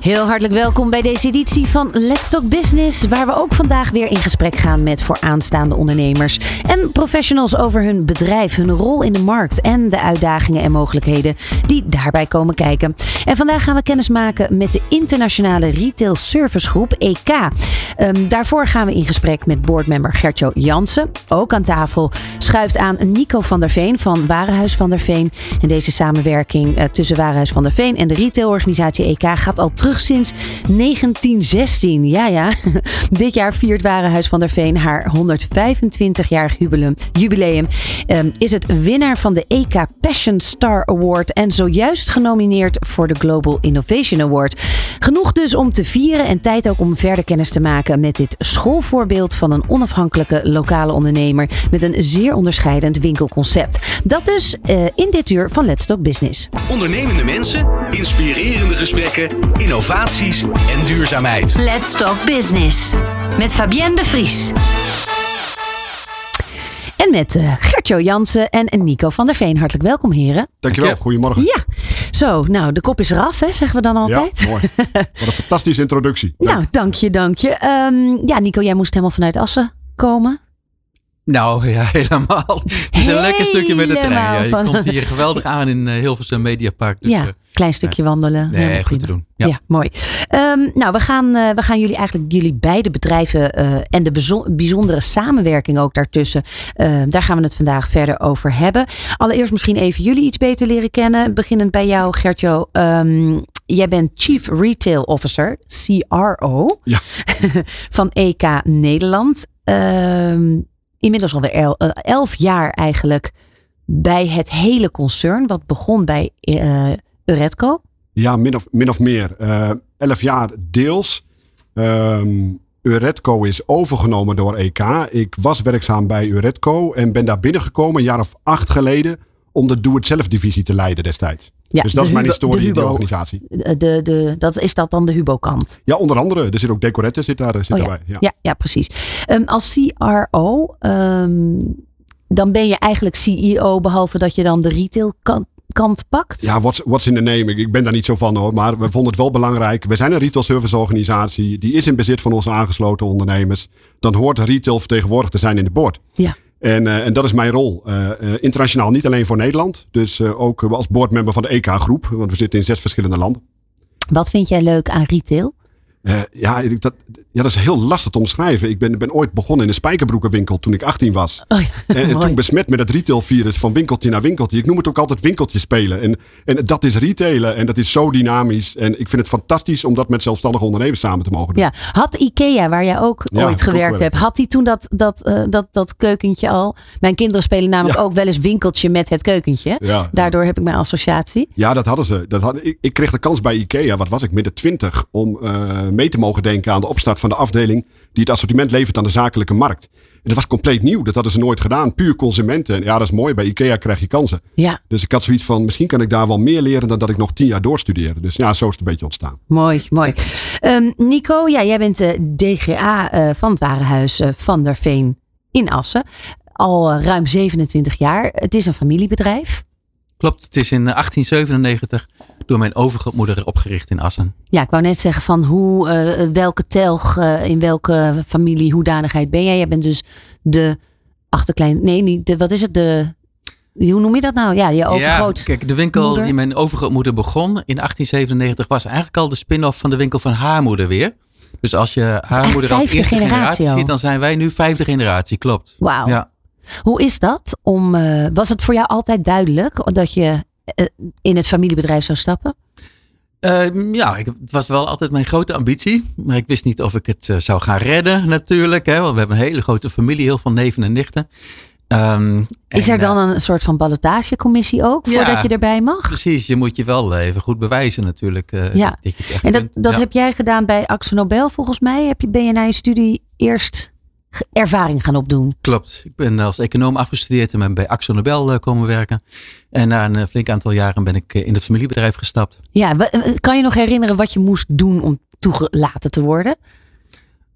Heel hartelijk welkom bij deze editie van Let's Talk Business, waar we ook vandaag weer in gesprek gaan met vooraanstaande ondernemers en professionals over hun bedrijf, hun rol in de markt en de uitdagingen en mogelijkheden die daarbij komen kijken. En vandaag gaan we kennis maken met de internationale retail servicegroep EK. Ehm, daarvoor gaan we in gesprek met boardmember Gertjo Jansen. Ook aan tafel schuift aan Nico van der Veen van Warenhuis van der Veen. En deze samenwerking eh, tussen Warenhuis van der Veen en de retailorganisatie EK gaat al terug sinds 1916. Ja, ja. Dit jaar viert Warenhuis van der Veen haar 125-jarig jubileum. Ehm, is het winnaar van de EK Passion Star Award en zojuist genomineerd voor de Global Innovation Award. Genoeg dus om te vieren en tijd ook om verder kennis te maken met dit schoolvoorbeeld van een onafhankelijke lokale ondernemer met een zeer onderscheidend winkelconcept. Dat dus eh, in dit uur van Let's Talk Business. Ondernemende mensen, inspirerende gesprekken, innovaties en duurzaamheid. Let's Talk Business met Fabienne de Vries. En met uh, Gertjo Jansen en Nico van der Veen. Hartelijk welkom, heren. Dankjewel, goedemorgen. Ja, zo, nou, de kop is eraf, hè, zeggen we dan altijd. Ja, mooi. Wat een fantastische introductie. Dank. Nou, dank je, dank je. Um, ja, Nico, jij moest helemaal vanuit Assen komen. Nou ja, helemaal. Het is een lekker stukje met de trein. Ja. Je komt hier geweldig aan in uh, Hilversum Mediapark. Dus, ja, klein stukje wandelen. Nee, goed prima. te doen. Ja, ja mooi. Um, nou, we gaan, uh, we gaan jullie eigenlijk, jullie beide bedrijven uh, en de bijzondere samenwerking ook daartussen. daar gaan we het vandaag verder over hebben. Allereerst misschien even jullie iets beter leren kennen. Beginnend bij jou, Gertjo. Um, jij bent Chief Retail Officer, CRO, ja. van EK Nederland. Um, inmiddels alweer el, uh, elf jaar eigenlijk bij het hele concern. Wat begon bij uh, Uretco. Ja, min of, min of meer. Uh, elf jaar deels. Um, Uretco is overgenomen door EK. Ik was werkzaam bij Uretco en ben daar binnengekomen een jaar of acht geleden om de Doe-het-zelf divisie te leiden destijds. Ja, dus dat is mijn Hubo, historie in de organisatie. De, de, de, dat, is dat dan de Hubo-kant? Ja, onder andere. Er zit ook Decorette zit daar, zit oh, ja. daarbij. Ja. ja, ja precies. Um, als CRO, um, dan ben je eigenlijk CEO, behalve dat je dan de retail kant, kant pakt? Ja, what's, what's in the name? Ik ben daar niet zo van hoor. Maar we vonden het wel belangrijk. We zijn een retail service organisatie. Die is in bezit van onze aangesloten ondernemers. Dan hoort retail vertegenwoordigd te zijn in de board. Ja. En, uh, en dat is mijn rol. Uh, internationaal niet alleen voor Nederland. Dus ook als boardmember van de EK-groep. Want we zitten in zes verschillende landen. Wat vind jij leuk aan retail? Ja, dat, ja, dat is heel lastig te omschrijven. Ik ben, ben ooit begonnen in een spijkerbroekenwinkel toen ik 18 was. Oh ja, en, en toen besmet met het retailvirus van winkeltje naar winkeltje. Ik noem het ook altijd winkeltje spelen. En, en dat is retailen en dat is zo dynamisch. En ik vind het fantastisch om dat met zelfstandige ondernemers samen te mogen doen. Ja, had Ikea, waar jij ook Ja, ooit gewerkt hebt, had die toen dat, dat, uh, dat, dat keukentje al? Mijn kinderen spelen namelijk Ja. ook wel eens winkeltje met het keukentje. Ja. Daardoor heb ik mijn associatie. Ja, dat hadden ze. Dat had, ik, ik kreeg de kans bij IKEA, wat was ik, midden twintig, om uh, mee te mogen denken aan de opstart van de afdeling die het assortiment levert aan de zakelijke markt. En dat was compleet nieuw. Dat hadden ze nooit gedaan. Puur consumenten. En ja, dat is mooi. Bij IKEA krijg je kansen. Ja, Dus ik had zoiets van, misschien kan ik daar wel meer leren dan dat ik nog tien jaar doorstudeerde. Dus ja, zo is het een beetje ontstaan. mooi, mooi. Um, Nico, ja, jij bent de DGA uh, van het Warenhuis uh, van der Veen in Assen. Al uh, ruim 27 jaar. Het is een familiebedrijf. Klopt, het is in 1897 door mijn overgrootmoeder opgericht in Assen. Ja, ik wou net zeggen van hoe, uh, welke telg, uh, in welke familie, hoedanigheid ben jij? Jij bent dus de achterklein, nee, niet de, wat is het, de, hoe noem je dat nou? Ja, je overgroot. Ja, kijk, de winkel moeder. die mijn overgrootmoeder begon in 1897 was eigenlijk al de spin-off van de winkel van haar moeder weer. Dus als je haar Dus moeder als eerste generatie, ziet, dan zijn wij nu vijfde generatie, klopt. Wauw. Ja. Hoe is dat? Om, uh, was het voor jou altijd duidelijk dat je in het familiebedrijf zou stappen? Uh, ja, ik, het was wel altijd mijn grote ambitie. Maar ik wist niet of ik het uh, zou gaan redden natuurlijk. Hè, want we hebben een hele grote familie, heel veel neven en nichten. Um, is er dan een soort van ballotagecommissie ook, voordat ja, je erbij mag? Precies, je moet je wel even goed bewijzen natuurlijk. Uh, ja, dat je en dat, kunt. dat ja. heb jij gedaan bij Axo Nobel volgens mij. Heb je, ben je na je studie eerst ervaring gaan opdoen? Klopt, ik ben als econoom afgestudeerd en ben bij Axo Nobel uh, komen werken. En na een uh, flink aantal jaren ben ik uh, in het familiebedrijf gestapt. Ja, kan je nog herinneren wat je moest doen om toegelaten te worden?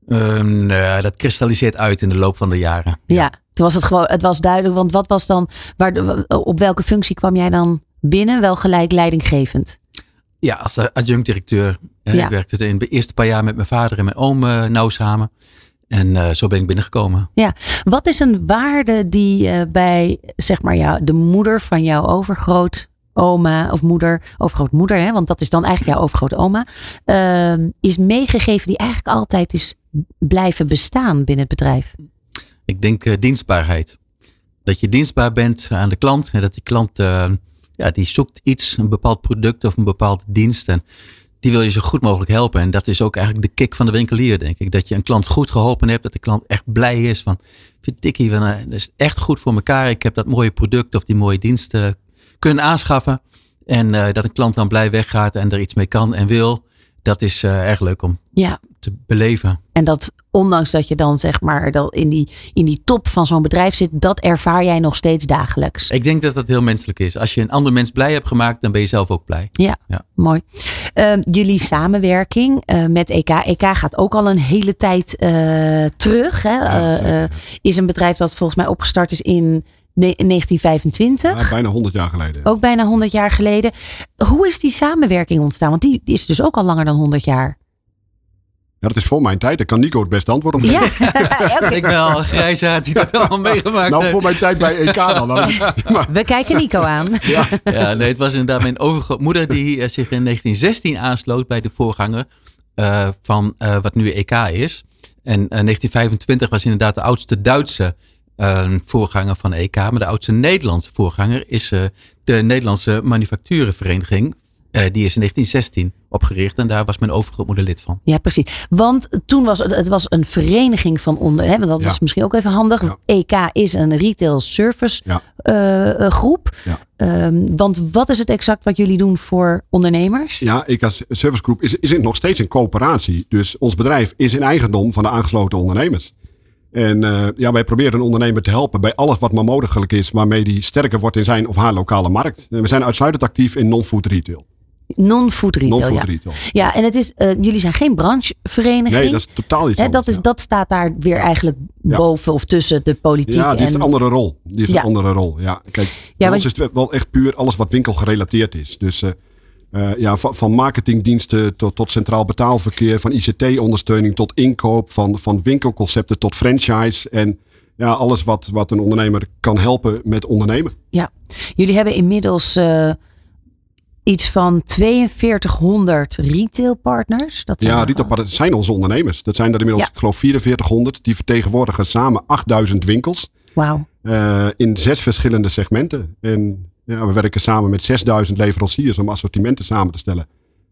Um, nou, dat kristalliseert uit in de loop van de jaren. Ja, Toen was het gewoon, het was duidelijk, want wat was dan, waar, op welke functie kwam jij dan binnen? Wel gelijk leidinggevend. Ja, als adjunct-directeur. Eh, Ja. Ik werkte in de eerste paar jaar met mijn vader en mijn oom eh, nauw samen. En eh, zo ben ik binnengekomen. Wat is een waarde die eh, bij, zeg maar, jou, de moeder van jouw overgrootoma of moeder, overgrootmoeder, hè, want dat is dan eigenlijk jouw overgrootoma, ehm, is meegegeven die eigenlijk altijd is blijven bestaan binnen het bedrijf? Ik denk eh, dienstbaarheid. Dat je dienstbaar bent aan de klant. En dat die klant ja, die zoekt iets, een bepaald product of een bepaalde dienst. En die wil je zo goed mogelijk helpen. En dat is ook eigenlijk de kick van de winkelier, denk ik. Dat je een klant goed geholpen hebt. Dat de klant echt blij is van, verdikkie, van, eh, dat is echt goed voor elkaar. Ik heb dat mooie product of die mooie dienst eh, kunnen aanschaffen. En eh, dat een klant dan blij weggaat en er iets mee kan en wil. Dat is eh, erg leuk om Ja, te beleven. en dat ondanks dat je dan zeg maar in die, in die top van zo'n bedrijf zit, dat ervaar jij nog steeds dagelijks. Ik denk dat dat heel menselijk is. Als je een ander mens blij hebt gemaakt, dan ben je zelf ook blij. Ja, Ja. mooi. Ehm, jullie samenwerking eh, met EK. EK gaat ook al een hele tijd eh, terug. Hè? Ja, is een bedrijf dat volgens mij opgestart is in 1925. Ja, bijna 100 jaar geleden. Ook bijna 100 jaar geleden. Hoe is die samenwerking ontstaan? Want die is dus ook al langer dan 100 jaar. Ja, dat is voor mijn tijd. Daar kan Nico het beste antwoord op geven. Ja. Ik een grijsaard die dat allemaal meegemaakt Nou, voor mijn tijd bij EK dan. Maar, we kijken Nico aan. Ja, nee, het was inderdaad mijn overgrootmoeder die eh, zich in 1916 aansloot bij de voorganger eh, van eh, wat nu EK is. En eh, 1925 was inderdaad de oudste Duitse eh, voorganger van EK. Maar de oudste Nederlandse voorganger is eh, de Nederlandse Manufacturenvereniging. Eh, die is in 1916 opgericht en daar was mijn overgrootmoeder lid van. Ja, precies. Want toen was het, het was een vereniging van onder. Hè, want dat Ja. is misschien ook even handig. Ja. EK is een retail service Ja. eh, groep. Ja. Ehm, want wat is het exact wat jullie doen voor ondernemers? ja, EK Service Group is, is nog steeds een coöperatie. Dus ons bedrijf is in eigendom van de aangesloten ondernemers. En eh, ja, wij proberen een ondernemer te helpen bij alles wat maar mogelijk is. Waarmee die sterker wordt in zijn of haar lokale markt. En we zijn uitsluitend actief in non-food retail. Non-food retail. Non-food ja. retail. ja, en het is, eh, jullie zijn geen branchevereniging. Nee, dat is totaal iets Hè, anders. dat, is, ja. dat staat daar weer eigenlijk Ja. boven of tussen de politiek. Ja, die heeft en, een andere rol. Die heeft Ja. een andere rol. Ja, kijk, want- ons is het wel echt puur alles wat winkelgerelateerd is. Dus eh, eh, ja, van, van marketingdiensten tot, tot centraal betaalverkeer, van ICT-ondersteuning tot inkoop, van, van winkelconcepten tot franchise. En ja, alles wat, wat een ondernemer kan helpen met ondernemen. Ja, jullie hebben inmiddels eh, iets van 4200 retailpartners. Dat Ja, retailpartners zijn onze ondernemers. Dat zijn er inmiddels, Ja. ik geloof, 4400. Die vertegenwoordigen samen 8000 winkels Wauw. eh, in zes verschillende segmenten. En ja, we werken samen met 6000 leveranciers om assortimenten samen te stellen.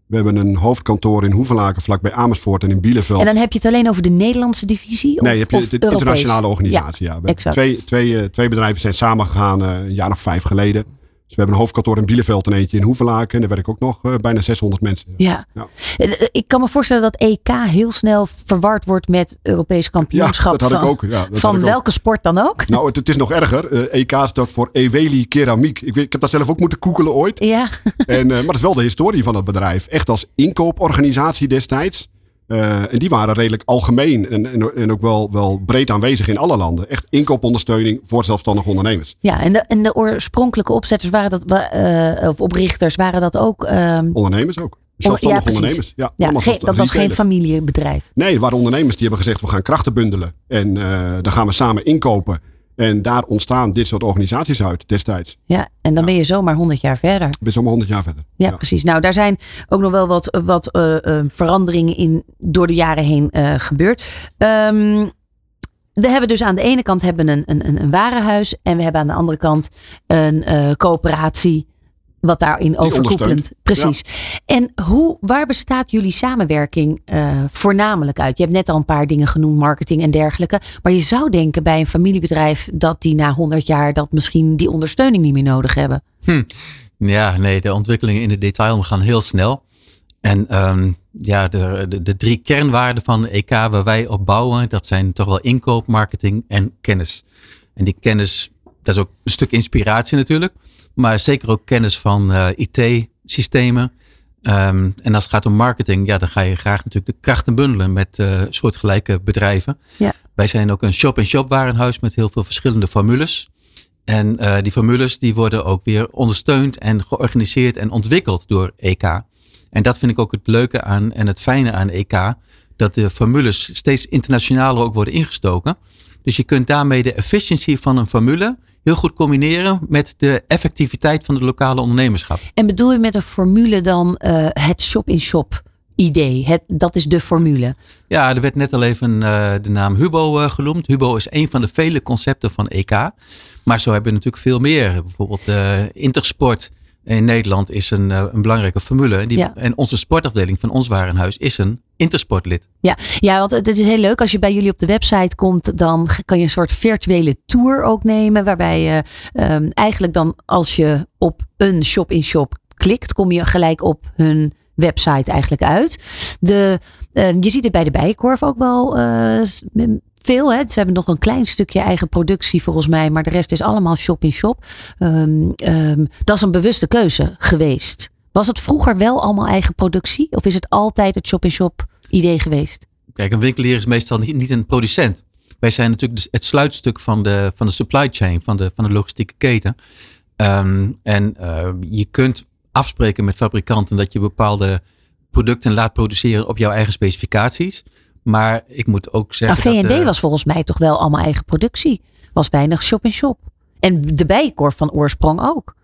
We hebben een hoofdkantoor in Hoevelaken, vlakbij Amersfoort en in Bielefeld. En dan heb je het alleen over de Nederlandse divisie? Of, nee, heb je of de internationale organisatie. Ja, twee, twee, eh, twee bedrijven zijn samengegaan eh, een jaar of vijf geleden. Dus we hebben een hoofdkantoor in Bielefeld en eentje in Hoevelaken. En daar werken ook nog eh, bijna 600 mensen. Ja. Ja. Eh, eh, Ik kan me voorstellen dat EK heel snel verward wordt met Europees Ja, kampioenschap. dat had ik van, ook. Ja, van ik ook. welke sport dan ook? Nou, het, het is nog erger. EK staat voor Eweli Keramiek. Ik, weet, ik heb dat zelf ook moeten koekelen ooit. Ja, En, maar dat is wel de historie van het bedrijf. Echt als inkooporganisatie destijds. Eh, en die waren redelijk algemeen en, en, en ook wel, wel breed aanwezig in alle landen. Echt inkoopondersteuning voor zelfstandige ondernemers. ja en, de, en de oorspronkelijke opzetters waren dat, eh, of oprichters waren dat ook. ehm, Ondernemers ook. ja, Zelfstandige ondernemers. Ja, dat was geen familiebedrijf. Nee, er waren ondernemers die hebben gezegd we gaan krachten bundelen. En eh, dan gaan we samen inkopen. En daar ontstaan dit soort organisaties uit destijds. Ja, en dan ben je zomaar 100 jaar verder. Ben zomaar 100 jaar verder. Ja, precies. Nou, daar zijn ook nog wel wat, wat eh, eh, veranderingen in door de jaren heen eh, gebeurd. Ehm, we hebben dus aan de ene kant hebben een, een, een, een warenhuis. En we hebben aan de andere kant een coöperatie. Wat daarin overkoepelend. Precies. En hoe, waar bestaat jullie samenwerking eh, voornamelijk uit? Je hebt net al een paar dingen genoemd, marketing en dergelijke. Maar je zou denken bij een familiebedrijf dat die na 100 jaar dat misschien die ondersteuning niet meer nodig hebben. Ja, nee, de ontwikkelingen in de detail gaan heel snel. En ehm, ja, de, de, de drie kernwaarden van EK waar wij op bouwen, dat zijn toch wel inkoop, marketing en kennis. En die kennis, dat is ook een stuk inspiratie natuurlijk, maar zeker ook kennis van IT-systemen, Ehm, en als het gaat om marketing, ja, dan ga je graag natuurlijk de krachten bundelen met uh, soortgelijke bedrijven. Ja. Wij zijn ook een shop-in-shop warenhuis met heel veel verschillende formules. En uh, die formules die worden ook weer ondersteund en georganiseerd en ontwikkeld door EK. En dat vind ik ook het leuke aan en het fijne aan EK. Dat de formules steeds internationaler ook worden ingestoken. Dus je kunt daarmee de efficiëntie van een formule heel goed combineren met de effectiviteit van het lokale ondernemerschap. En bedoel je met een formule dan uh, het shop-in-shop idee? Het, dat is de formule. Ja, er werd net al even uh, de naam Hubo uh, genoemd. Hubo is een van de vele concepten van EK. Maar zo hebben we natuurlijk veel meer. Bijvoorbeeld Intersport in Nederland is een, een belangrijke formule. Die, Ja. En onze sportafdeling van ons warenhuis is een Intersportlid. Ja, ja, want het is heel leuk. Als je bij jullie op de website komt, dan kan je een soort virtuele tour ook nemen. Waarbij je um, eigenlijk dan als je op een shop-in-shop klikt, kom je gelijk op hun website eigenlijk uit. De, uh, je ziet het bij de Bijenkorf ook wel uh, veel. Hè? Ze hebben nog een klein stukje eigen productie volgens mij, maar de rest is allemaal shop-in-shop. Um, um, dat is een bewuste keuze geweest. Was het vroeger wel allemaal eigen productie? Of is het altijd het shop-in-shop idee geweest? Kijk, een winkelier is meestal niet, een producent. Wij zijn natuurlijk het sluitstuk van de, van de supply chain, van de, van de logistieke keten. Um, en uh, je kunt afspreken met fabrikanten dat je bepaalde producten laat produceren op jouw eigen specificaties. Maar ik moet ook zeggen. Nou, V&D dat, uh, was volgens mij toch wel allemaal eigen productie. Was weinig shop-in-shop. En de bijenkorf van oorsprong ook.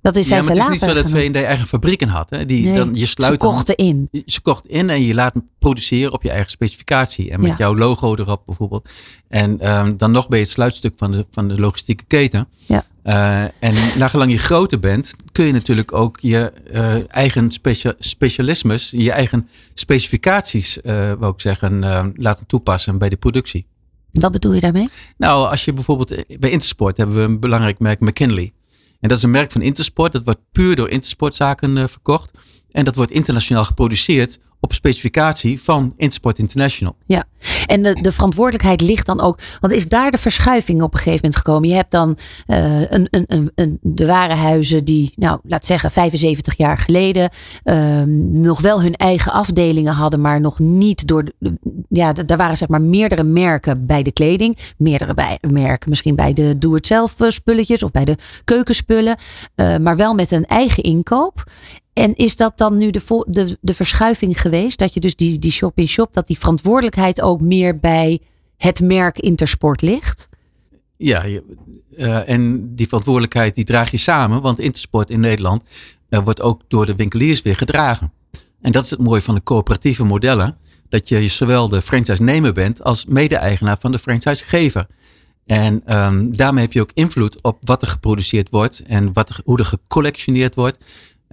Dat is, ja, maar het is niet zo dat. V&D eigen fabrieken had. Hè? Die, Nee, dan, je sluit ze kochten dan, in. Ze kocht in en je laat hem produceren op je eigen specificatie. En met Ja. jouw logo erop bijvoorbeeld. En um, dan nog ben je het sluitstuk van de, van de logistieke keten. Ja. Uh, en nagelang je groter bent, kun je natuurlijk ook je uh, eigen specia specialismes, je eigen specificaties, uh, wou ik zeggen, laten toepassen bij de productie. Wat bedoel je daarmee? Nou, als je bijvoorbeeld bij Intersport hebben we een belangrijk merk McKinley. En dat is een merk van Intersport. Dat wordt puur door Intersportzaken verkocht. En dat wordt internationaal geproduceerd op specificatie van Intersport International. Ja, en de, de verantwoordelijkheid ligt dan ook. Want is daar de verschuiving op een gegeven moment gekomen? Je hebt dan uh, een, een, een, een, de warenhuizen die, nou, laat zeggen, 75 jaar geleden uh, nog wel hun eigen afdelingen hadden, maar nog niet door. Ja, daar waren zeg maar meerdere merken bij de kleding, meerdere bij, merken misschien bij de doe-het-zelf spulletjes of bij de keukenspullen, uh, maar wel met een eigen inkoop. En is dat dan nu de, de, de verschuiving geweest? Dat je dus die, die shop-in-shop, -shop, dat die verantwoordelijkheid ook meer bij het merk Intersport ligt? Ja, uh, en die verantwoordelijkheid die draag je samen. Want Intersport in Nederland uh, wordt ook door de winkeliers weer gedragen. En dat is het mooie van de coöperatieve modellen. Dat je zowel de franchise-nemer bent als mede-eigenaar van de franchisegever. En um, daarmee heb je ook invloed op wat er geproduceerd wordt en wat hoe er gecollectioneerd wordt.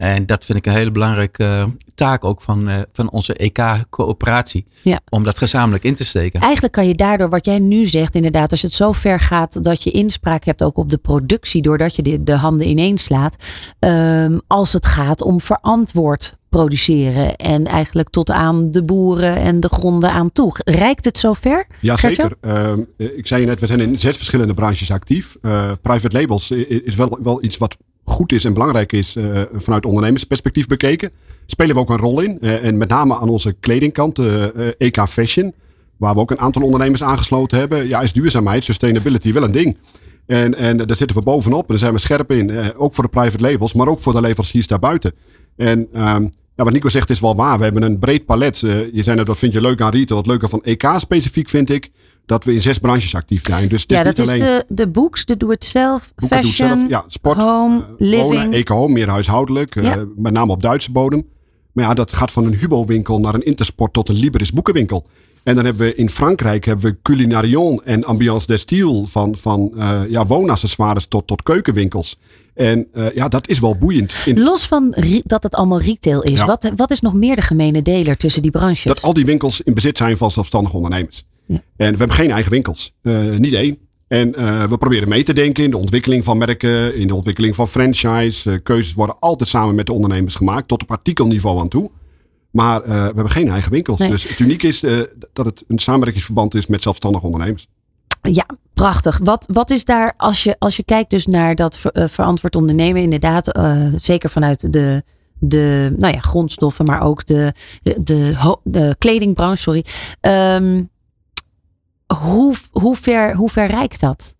En dat vind ik een hele belangrijke uh, taak ook van, uh, van onze EK-coöperatie. Ja. Om dat gezamenlijk in te steken. Eigenlijk kan je daardoor, wat jij nu zegt, inderdaad, als het zo ver gaat dat je inspraak hebt ook op de productie, doordat je de, de handen ineens slaat. Um, als het gaat om verantwoord produceren en eigenlijk tot aan de boeren en de gronden aan toe. Rijkt het zover? Jazeker. Uh, ik zei je net, we zijn in zes verschillende branches actief. Uh, private labels is wel, wel iets wat goed is en belangrijk is uh, vanuit ondernemersperspectief bekeken. Spelen we ook een rol in. Uh, en met name aan onze kledingkant, EK Fashion, waar we ook een aantal ondernemers aangesloten hebben. Ja, is duurzaamheid, sustainability wel een ding. En, en daar zitten we bovenop en daar zijn we scherp in. ook voor de private labels, maar ook voor de leveranciers daarbuiten. En um, ja, wat Nico zegt is wel waar. We hebben een breed palet. je zei net, wat vind je leuk aan retail? Het leuke van EK specifiek vind ik dat we in zes branches actief zijn. Dus het ja, dat niet is alleen de, de books, de doe-het-zelf, fashion, doe zelf, ja, sport, home, uh, living. wonen, eco-home, meer huishoudelijk. Ja. Uh, met name op Duitse bodem. Maar ja, dat gaat van een Hubo-winkel naar een Intersport tot een Liberis boekenwinkel. En dan hebben we in Frankrijk hebben we Culinarion en Ambiance des Style van, van uh, ja, woonaccessoires tot, tot keukenwinkels. En uh, ja, dat is wel boeiend. In, Los van dat het allemaal retail is, Ja. wat, wat is nog meer de gemene deler tussen die branches? dat al die winkels in bezit zijn van zelfstandige ondernemers. Ja. En we hebben geen eigen winkels. Uh, niet één. En uh, we proberen mee te denken in de ontwikkeling van merken, in de ontwikkeling van franchise. Uh, keuzes worden altijd samen met de ondernemers gemaakt, tot op artikelniveau aan toe. Maar uh, we hebben geen eigen winkels. Nee. Dus het uniek is uh, dat het een samenwerkingsverband is met zelfstandige ondernemers. Ja, prachtig. Wat, wat is daar, als je, als je kijkt dus naar dat ver, uh, verantwoord ondernemen, inderdaad, zeker vanuit de, de nou ja, grondstoffen, maar ook de, de, de, de kledingbranche. Sorry. Um, hoe, hoe, ver, hoe ver reikt dat?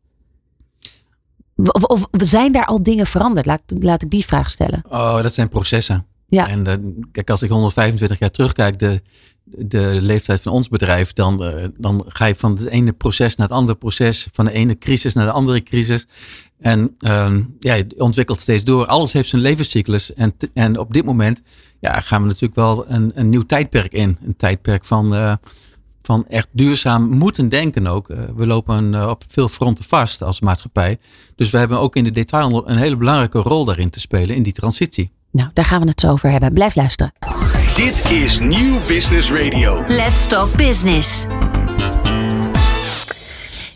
Of, of, zijn daar al dingen veranderd? Laat, laat ik die vraag stellen. Oh, dat zijn processen. Ja. En uh, kijk, als ik 125 jaar terugkijk, de, de leeftijd van ons bedrijf, dan, uh, dan ga je van het ene proces naar het andere proces, van de ene crisis naar de andere crisis. En uh, ja, je ontwikkelt steeds door. Alles heeft zijn levenscyclus. En, en op dit moment ja, gaan we natuurlijk wel een, een nieuw tijdperk in. Een tijdperk van, uh, van echt duurzaam moeten denken ook. Uh, we lopen uh, op veel fronten vast als maatschappij. Dus we hebben ook in de detail een hele belangrijke rol daarin te spelen in die transitie. Nou, daar gaan we het zo over hebben. Blijf luisteren. Dit is Nieuw Business Radio. Let's Talk Business.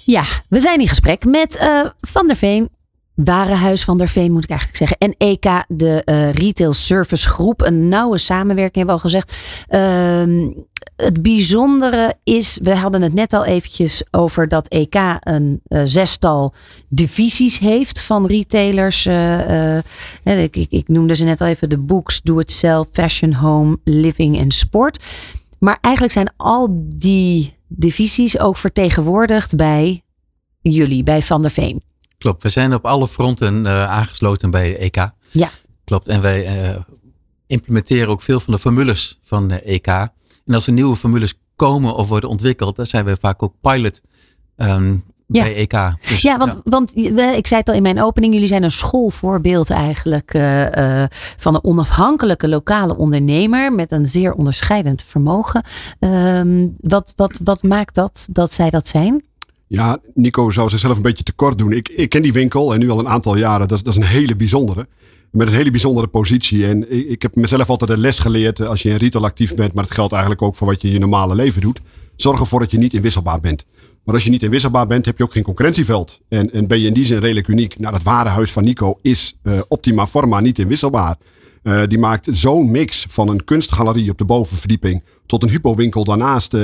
Ja, we zijn in gesprek met uh, Van der Veen, Warenhuis van der Veen moet ik eigenlijk zeggen. En EK, de uh, Retail Service Groep. Een nauwe samenwerking hebben we al gezegd. Uh, het bijzondere is, we hadden het net al eventjes over dat EK een uh, zestal divisies heeft van retailers. Uh, ik, ik, ik, noemde ze net al even de books, do it self, fashion, home, living en sport. Maar eigenlijk zijn al die divisies ook vertegenwoordigd bij jullie, bij Van der Veen. Klopt, we zijn op alle fronten aangesloten bij EK. Ja. Klopt, en wij implementeren ook veel van de formules van de EK. En als er nieuwe formules komen of worden ontwikkeld, dan zijn we vaak ook pilot um, ja. bij EK. Dus, ja, want, ja. want ik zei het al in mijn opening, jullie zijn een schoolvoorbeeld eigenlijk uh, uh, van een onafhankelijke lokale ondernemer met een zeer onderscheidend vermogen. Um, wat, wat, wat maakt dat dat zij dat zijn? Ja, Nico zou zichzelf een beetje tekort doen. Ik, ik ken die winkel en nu al een aantal jaren. Dat, dat is een hele bijzondere met een hele bijzondere positie. En ik, heb mezelf altijd een les geleerd als je in retail actief bent, maar dat geldt eigenlijk ook voor wat je in je normale leven doet. Zorg ervoor dat je niet inwisselbaar bent. Maar als je niet inwisselbaar bent, heb je ook geen concurrentieveld. En, en ben je in die zin redelijk uniek. Nou, dat ware huis van Nico is uh, optima forma niet inwisselbaar. Uh, die maakt zo'n mix van een kunstgalerie op de bovenverdieping tot een hypowinkel daarnaast. Uh,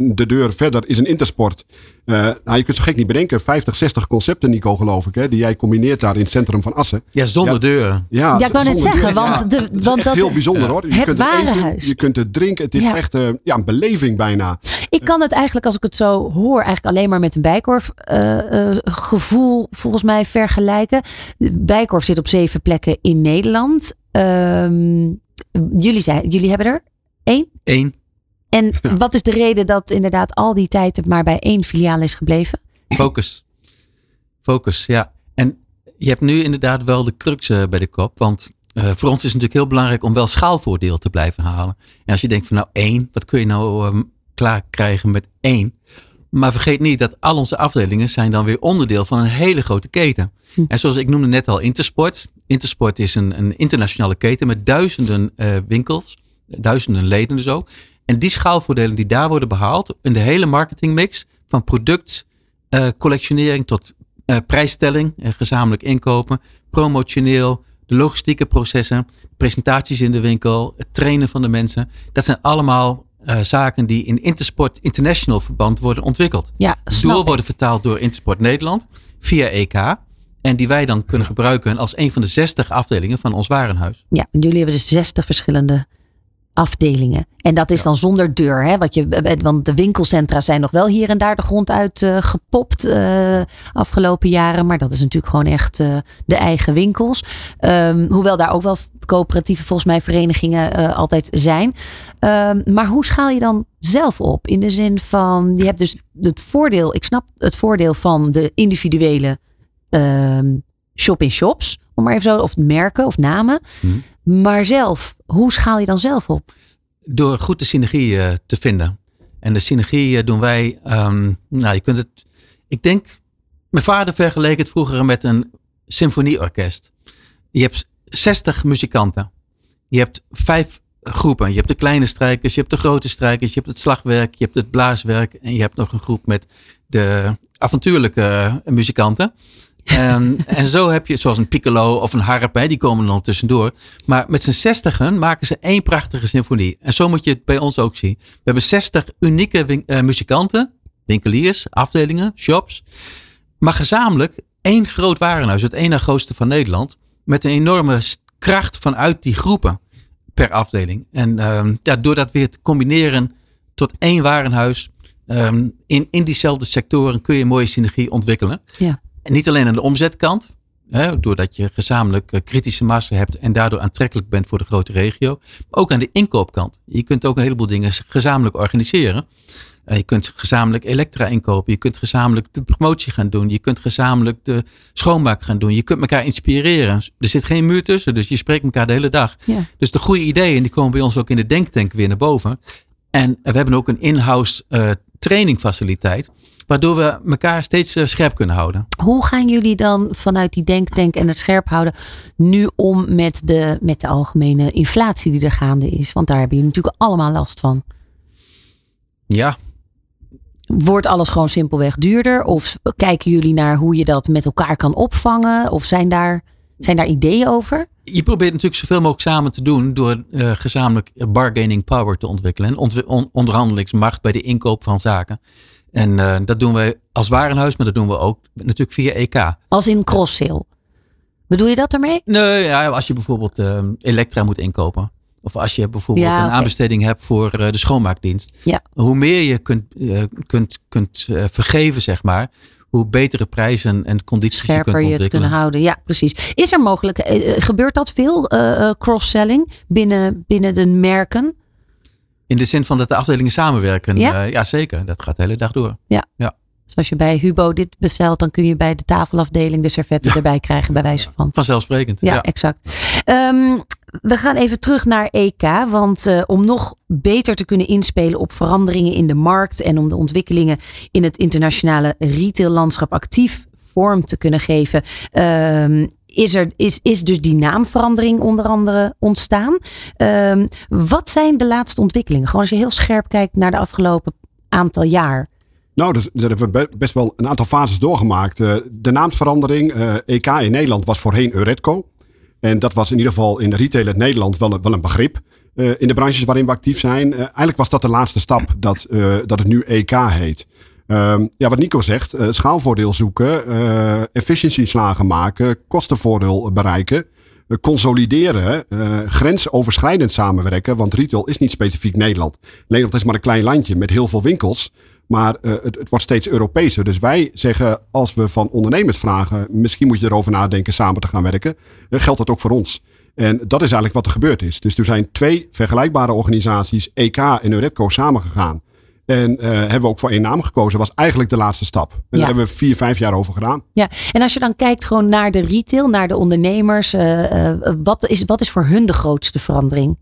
de deur verder is een intersport. nou, je kunt zo gek niet bedenken. 50, 60 concepten, Nico, geloof ik. Hè, die jij combineert daar in het centrum van Assen. Ja, zonder ja, deur. Ja, ja ik wou net zeggen. Want, ja, de, het want dat, heel bijzonder hoor. Je het kunt ware eten, huis. Je kunt het drinken. Het is ja. echt ja, een beleving bijna. Ik kan het eigenlijk, als ik het zo hoor, eigenlijk alleen maar met een bijkorf uh, uh, gevoel volgens mij vergelijken. Bijkorf zit op zeven plekken in Nederland. Um, jullie, zijn, jullie hebben er één? Eén. En ja. wat is de reden dat inderdaad al die tijd het maar bij één filiaal is gebleven? Focus. Focus, ja. En je hebt nu inderdaad wel de crux uh, bij de kop. Want uh, voor ons is het natuurlijk heel belangrijk om wel schaalvoordeel te blijven halen. En als je denkt van nou één, wat kun je nou um, klaar krijgen met één? Maar vergeet niet dat al onze afdelingen zijn dan weer onderdeel van een hele grote keten. Hm. En zoals ik noemde net al Intersport. Intersport is een, een internationale keten met duizenden uh, winkels. Duizenden leden dus ook. En die schaalvoordelen die daar worden behaald in de hele marketingmix. Van product, uh, collectionering tot uh, prijsstelling en gezamenlijk inkopen. Promotioneel, de logistieke processen, presentaties in de winkel, het trainen van de mensen. Dat zijn allemaal uh, zaken die in Intersport International verband worden ontwikkeld. Ja, door worden vertaald door Intersport Nederland via EK. En die wij dan kunnen gebruiken als een van de 60 afdelingen van ons warenhuis. Ja, jullie hebben dus 60 verschillende afdelingen. En dat is ja. dan zonder deur. Hè? Wat je, want de winkelcentra zijn nog wel hier en daar de grond uit uh, gepopt uh, afgelopen jaren. Maar dat is natuurlijk gewoon echt uh, de eigen winkels. Um, hoewel daar ook wel coöperatieve volgens mij verenigingen altijd zijn. Um, maar hoe schaal je dan zelf op? In de zin van, je hebt dus het voordeel, ik snap het voordeel van de individuele um, shop-in-shops. Om maar even zo, of merken of namen. Hmm. Maar zelf, hoe schaal je dan zelf op? Door goed de synergie uh, te vinden. En de synergie uh, doen wij, um, nou je kunt het, ik denk, mijn vader vergeleek het vroeger met een symfonieorkest. Je hebt 60 muzikanten. Je hebt vijf groepen. Je hebt de kleine strijkers, je hebt de grote strijkers, je hebt het slagwerk, je hebt het blaaswerk en je hebt nog een groep met de avontuurlijke muzikanten. En, en zo heb je, zoals een piccolo of een harp, die komen dan tussendoor. Maar met z'n zestigen maken ze één prachtige symfonie. En zo moet je het bij ons ook zien. We hebben 60 unieke uh, muzikanten, winkeliers, afdelingen, shops. Maar gezamenlijk één groot warenhuis, het ene grootste van Nederland. Met een enorme kracht vanuit die groepen. per afdeling. En ehm, ja, door dat weer te combineren tot één warenhuis. ehm, in, in diezelfde sectoren kun je mooie synergie ontwikkelen. Ja. Niet alleen aan de omzetkant. Hè, doordat je gezamenlijk eh, kritische massa hebt en daardoor aantrekkelijk bent voor de grote regio. Maar ook aan de inkoopkant. Je kunt ook een heleboel dingen gezamenlijk organiseren. Eh, je kunt gezamenlijk elektra inkopen. Je kunt gezamenlijk de promotie gaan doen. Je kunt gezamenlijk de schoonmaak gaan doen. Je kunt elkaar inspireren. Er zit geen muur tussen, dus je spreekt elkaar de hele dag. Ja. Dus de goede ideeën die komen bij ons ook in de denktank weer naar boven. En we hebben ook een in-house eh, trainingfaciliteit. Waardoor we elkaar steeds eh, scherp kunnen houden. Hoe gaan jullie dan vanuit die denktank en het scherp houden nu om met de, met de algemene inflatie die er gaande is? Want daar hebben jullie natuurlijk allemaal last van. Ja, Wordt alles gewoon simpelweg duurder? Of kijken jullie naar hoe je dat met elkaar kan opvangen? Of zijn daar, zijn daar ideeën over? je probeert natuurlijk zoveel mogelijk samen te doen door eh, gezamenlijk bargaining power te ontwikkelen. En on- onderhandelingsmacht bij de inkoop van zaken. En eh, dat doen wij als warenhuis, maar dat doen we ook natuurlijk via EK. Als in cross-sale. Bedoel je dat ermee? Nee, ja, als je bijvoorbeeld eh, elektra moet inkopen. Of als je bijvoorbeeld Ja, een aanbesteding hebt voor eh, de schoonmaakdienst. Ja. Hoe meer je kunt, eh, kunt, kunt vergeven, zeg maar. Hoe betere prijzen en condities je Scherper kunt je het ontwikkelen. kunnen houden. Ja, precies. Is er mogelijk, gebeurt dat veel, cross-selling binnen, binnen de merken? In de zin van dat de afdelingen samenwerken. Ja? Ja, ja zeker. Dat gaat de hele dag door. Dus als je bij Hubo dit bestelt, dan kun je bij de tafelafdeling de servetten erbij krijgen, bij wijze van. Vanzelfsprekend. Ja, ja. exact. Ehm, we gaan even terug naar EK. Want eh, om nog beter te kunnen inspelen op veranderingen in de markt en om de ontwikkelingen in het internationale retaillandschap actief vorm te kunnen geven, ehm, is, er, is, is dus die naamverandering onder andere ontstaan. Ehm, wat zijn de laatste ontwikkelingen? Gewoon als je heel scherp kijkt naar de afgelopen aantal jaar. Nou, dus, daar hebben we be- best wel een aantal fases doorgemaakt. Eh, de naamsverandering, eh, EK in Nederland was voorheen Euretco. En dat was in ieder geval in retail in Nederland wel, een- wel een begrip. eh, in de branches waarin we actief zijn. Eigenlijk was dat de laatste stap, dat, dat het nu EK heet. Ehm, ja, wat Nico zegt, eh, schaalvoordeel zoeken, eh efficiëntieslagen maken, kostenvoordeel bereiken, eh, consolideren, grensoverschrijdend samenwerken. Want retail is niet specifiek Nederland. Nederland is maar een klein landje met heel veel winkels. Maar het, het wordt steeds Europeeser. Dus wij zeggen, als we van ondernemers vragen, misschien moet je erover nadenken samen te gaan werken, geldt dat ook voor ons. En dat is eigenlijk wat er gebeurd is. Dus er zijn twee vergelijkbare organisaties, EK en Euretco, samengegaan. En eh, hebben we ook voor één naam gekozen. was eigenlijk de laatste stap. En Ja. daar hebben we vier, vijf jaar over gedaan. Ja, en als je dan kijkt gewoon naar de retail, naar de ondernemers, eh, eh, wat, is, wat is voor hun de grootste verandering?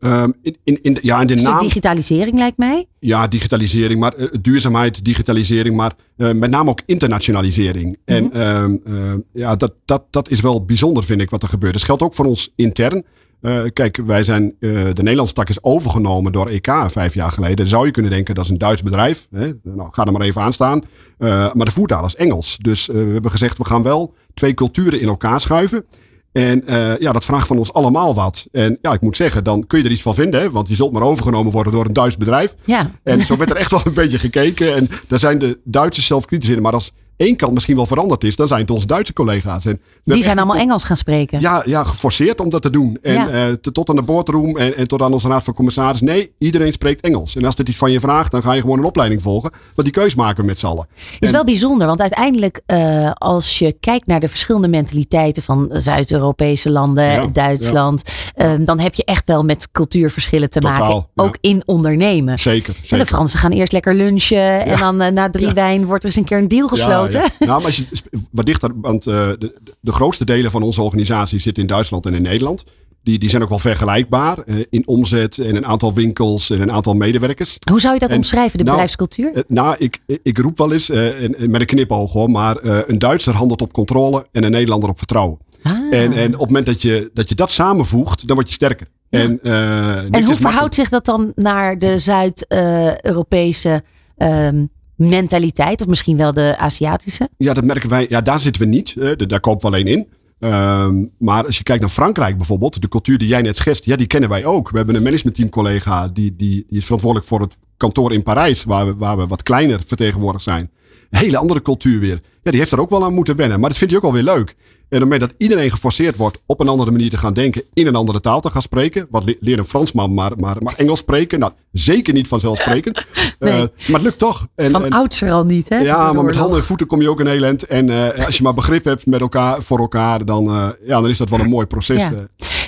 Ehm, in, in, in de, ja, in de Een stuk naam. digitalisering lijkt mij. Ja, digitalisering, maar duurzaamheid, digitalisering, maar met name ook internationalisering. En ehm, eh, ja, dat, dat, dat is wel bijzonder, vind ik, wat er gebeurt. Dat geldt ook voor ons intern. Eh, kijk, wij zijn, eh, de Nederlandse tak is overgenomen door EK vijf jaar geleden. Dan zou je kunnen denken, dat is een Duits bedrijf. Hè? Nou, ga er maar even aan staan. Eh, maar de voertaal is Engels. Dus we hebben gezegd, we gaan wel twee culturen in elkaar schuiven. En ja, dat vraagt van ons allemaal wat. En ja, ik moet zeggen, dan kun je er iets van vinden. Hè? Want je zult maar overgenomen worden door een Duits bedrijf. Ja, En zo werd er echt wel een beetje gekeken. En daar zijn de Duitsers zelf kritisch in. Maar als één kant misschien wel veranderd is, dan zijn het onze Duitse collega's. En die zijn allemaal Engels gaan spreken. Ja, ja, geforceerd om dat te doen. En Ja. eh, tot aan de boardroom en, en tot aan onze raad van commissaris. Nee, iedereen spreekt Engels. En als dit iets van je vraagt, dan ga je gewoon een opleiding volgen. Want die keus maken we met z'n allen. is En- wel bijzonder, want uiteindelijk eh, als je kijkt naar de verschillende mentaliteiten van Zuid-Europese landen, Ja, Duitsland, eh, dan heb je echt wel met cultuurverschillen te Totaal, maken. Ook in ondernemen. Zeker, En de. Fransen gaan eerst lekker lunchen en dan eh, na drie wijn wordt er eens een keer een deal gesloten. Ja. Nou, maar als je wat dichter, want eh, de, de, grootste delen van onze organisatie zitten in Duitsland en in Nederland. Die, die zijn ook wel vergelijkbaar eh, in omzet en een aantal winkels en een aantal medewerkers. Hoe zou je dat En- omschrijven, de nou, bedrijfscultuur? Eh, nou, ik, ik roep wel eens, en- en met een knipoog hoor, maar een Duitser handelt op controle en een Nederlander op vertrouwen. Ah. En, en op het moment dat je, dat je dat samenvoegt, dan word je sterker. En, En hoe verhoudt zich dat dan naar de Zuid-Europese ehm, mentaliteit? Of misschien wel de Aziatische? Ja, dat merken wij. Ja, daar zitten we niet. daar kopen we alleen in. Ehm, maar als je kijkt naar Frankrijk bijvoorbeeld, de cultuur die jij net schetst, ja, die kennen wij ook. We hebben een managementteam collega die, die, die is verantwoordelijk voor het kantoor in Parijs, waar we, waar we wat kleiner vertegenwoordigd zijn. Een hele andere cultuur weer. Ja, die heeft er ook wel aan moeten wennen, maar dat vindt hij ook wel weer leuk. En daarmee dat iedereen geforceerd wordt op een andere manier te gaan denken, in een andere taal te gaan spreken. Wat le- leert een Fransman maar, maar, maar Engels spreken? Nou, zeker niet vanzelfsprekend. Nee. Eh, maar het lukt toch. En, Van en- oudsher al niet, hè? ja, maar met handen en voeten kom je ook een heel eind. En eh, als je maar begrip hebt met elkaar, voor elkaar, dan, eh, ja, dan is dat wel een mooi proces. Ja.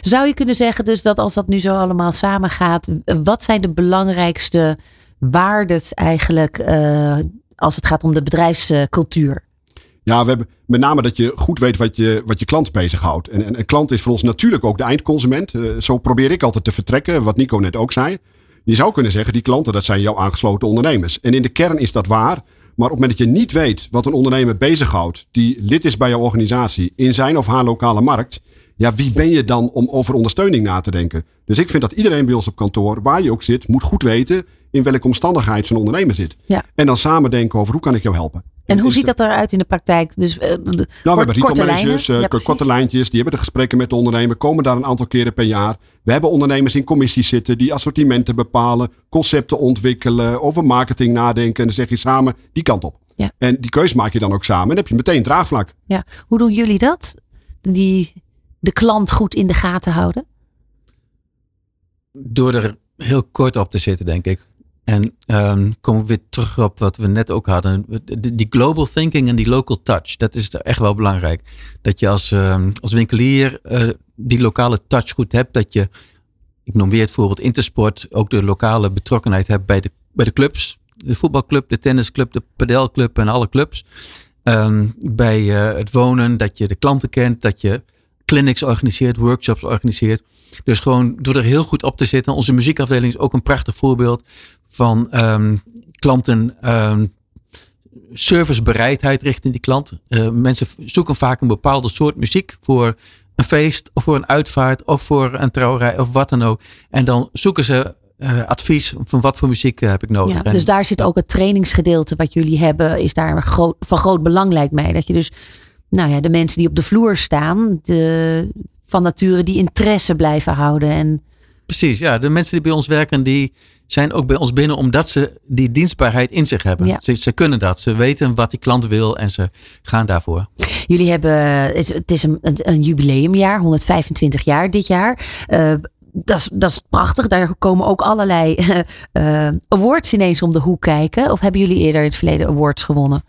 Zou je kunnen zeggen dus dat als dat nu zo allemaal samengaat, wat zijn de belangrijkste waarden eigenlijk als het gaat om de bedrijfscultuur? Ja, we hebben met name dat je goed weet wat je, wat je klant bezighoudt. En, en een klant is voor ons natuurlijk ook de eindconsument. Eh, zo probeer ik altijd te vertrekken, wat Nico net ook zei. Je zou kunnen zeggen, die klanten, dat zijn jouw aangesloten ondernemers. En in de kern is dat waar. Maar op het moment dat je niet weet wat een ondernemer bezighoudt, die lid is bij jouw organisatie, in zijn of haar lokale markt, ja, wie ben je dan om over ondersteuning na te denken? Dus ik vind dat iedereen bij ons op kantoor, waar je ook zit, moet goed weten in welke omstandigheid zijn ondernemer zit. Ja. En dan samen denken over hoe kan ik jou helpen. En hoe ziet dat eruit in de praktijk? Dus, eh, nou, we hebben retailmanagers, eh, Ja, korte lijntjes. Die hebben de gesprekken met de ondernemer. Komen daar een aantal keren per jaar. We hebben ondernemers in commissies zitten. Die assortimenten bepalen. Concepten ontwikkelen. Over marketing nadenken. En dan zeg je samen die kant op. Ja. En die keus maak je dan ook samen. En dan heb je meteen draagvlak. Ja. Hoe doen jullie dat? Die, de klant goed in de gaten houden? Door er heel kort op te zitten, denk ik. En ehm komen we weer terug op wat we net ook hadden. Die die global thinking en die local touch. Dat is echt wel belangrijk. Dat je als, ehm, als winkelier eh, die lokale touch goed hebt. Dat je, ik noem weer het voorbeeld Intersport, ook de lokale betrokkenheid hebt bij de, bij de clubs. De voetbalclub, de tennisclub, de padelclub en alle clubs. Ehm, bij eh, het wonen, dat je de klanten kent. Dat je clinics organiseert, workshops organiseert. Dus gewoon door er heel goed op te zitten. Onze muziekafdeling is ook een prachtig voorbeeld van ehm, klanten. ehm, servicebereidheid richting die klant. Eh, mensen zoeken vaak een bepaalde soort muziek voor een feest of voor een uitvaart of voor een trouwerij of wat dan ook. En dan zoeken ze eh, advies van wat voor muziek eh, heb ik nodig. Ja, En- dus daar zit ook het trainingsgedeelte wat jullie hebben, is daar groot, van groot belang lijkt mij. Dat je dus, nou ja, de mensen die op de vloer staan, de, van nature die interesse blijven houden. En Precies, ja. De mensen die bij ons werken, die zijn ook bij ons binnen omdat ze die dienstbaarheid in zich hebben. Ja. Ze, ze kunnen dat. Ze weten wat die klant wil en ze gaan daarvoor. jullie hebben, het is, een, een jubileumjaar, 125 jaar dit jaar. Eh, dat is, dat is prachtig. Daar komen ook allerlei eh, eh, awards ineens om de hoek kijken. Of hebben jullie eerder in het verleden awards gewonnen?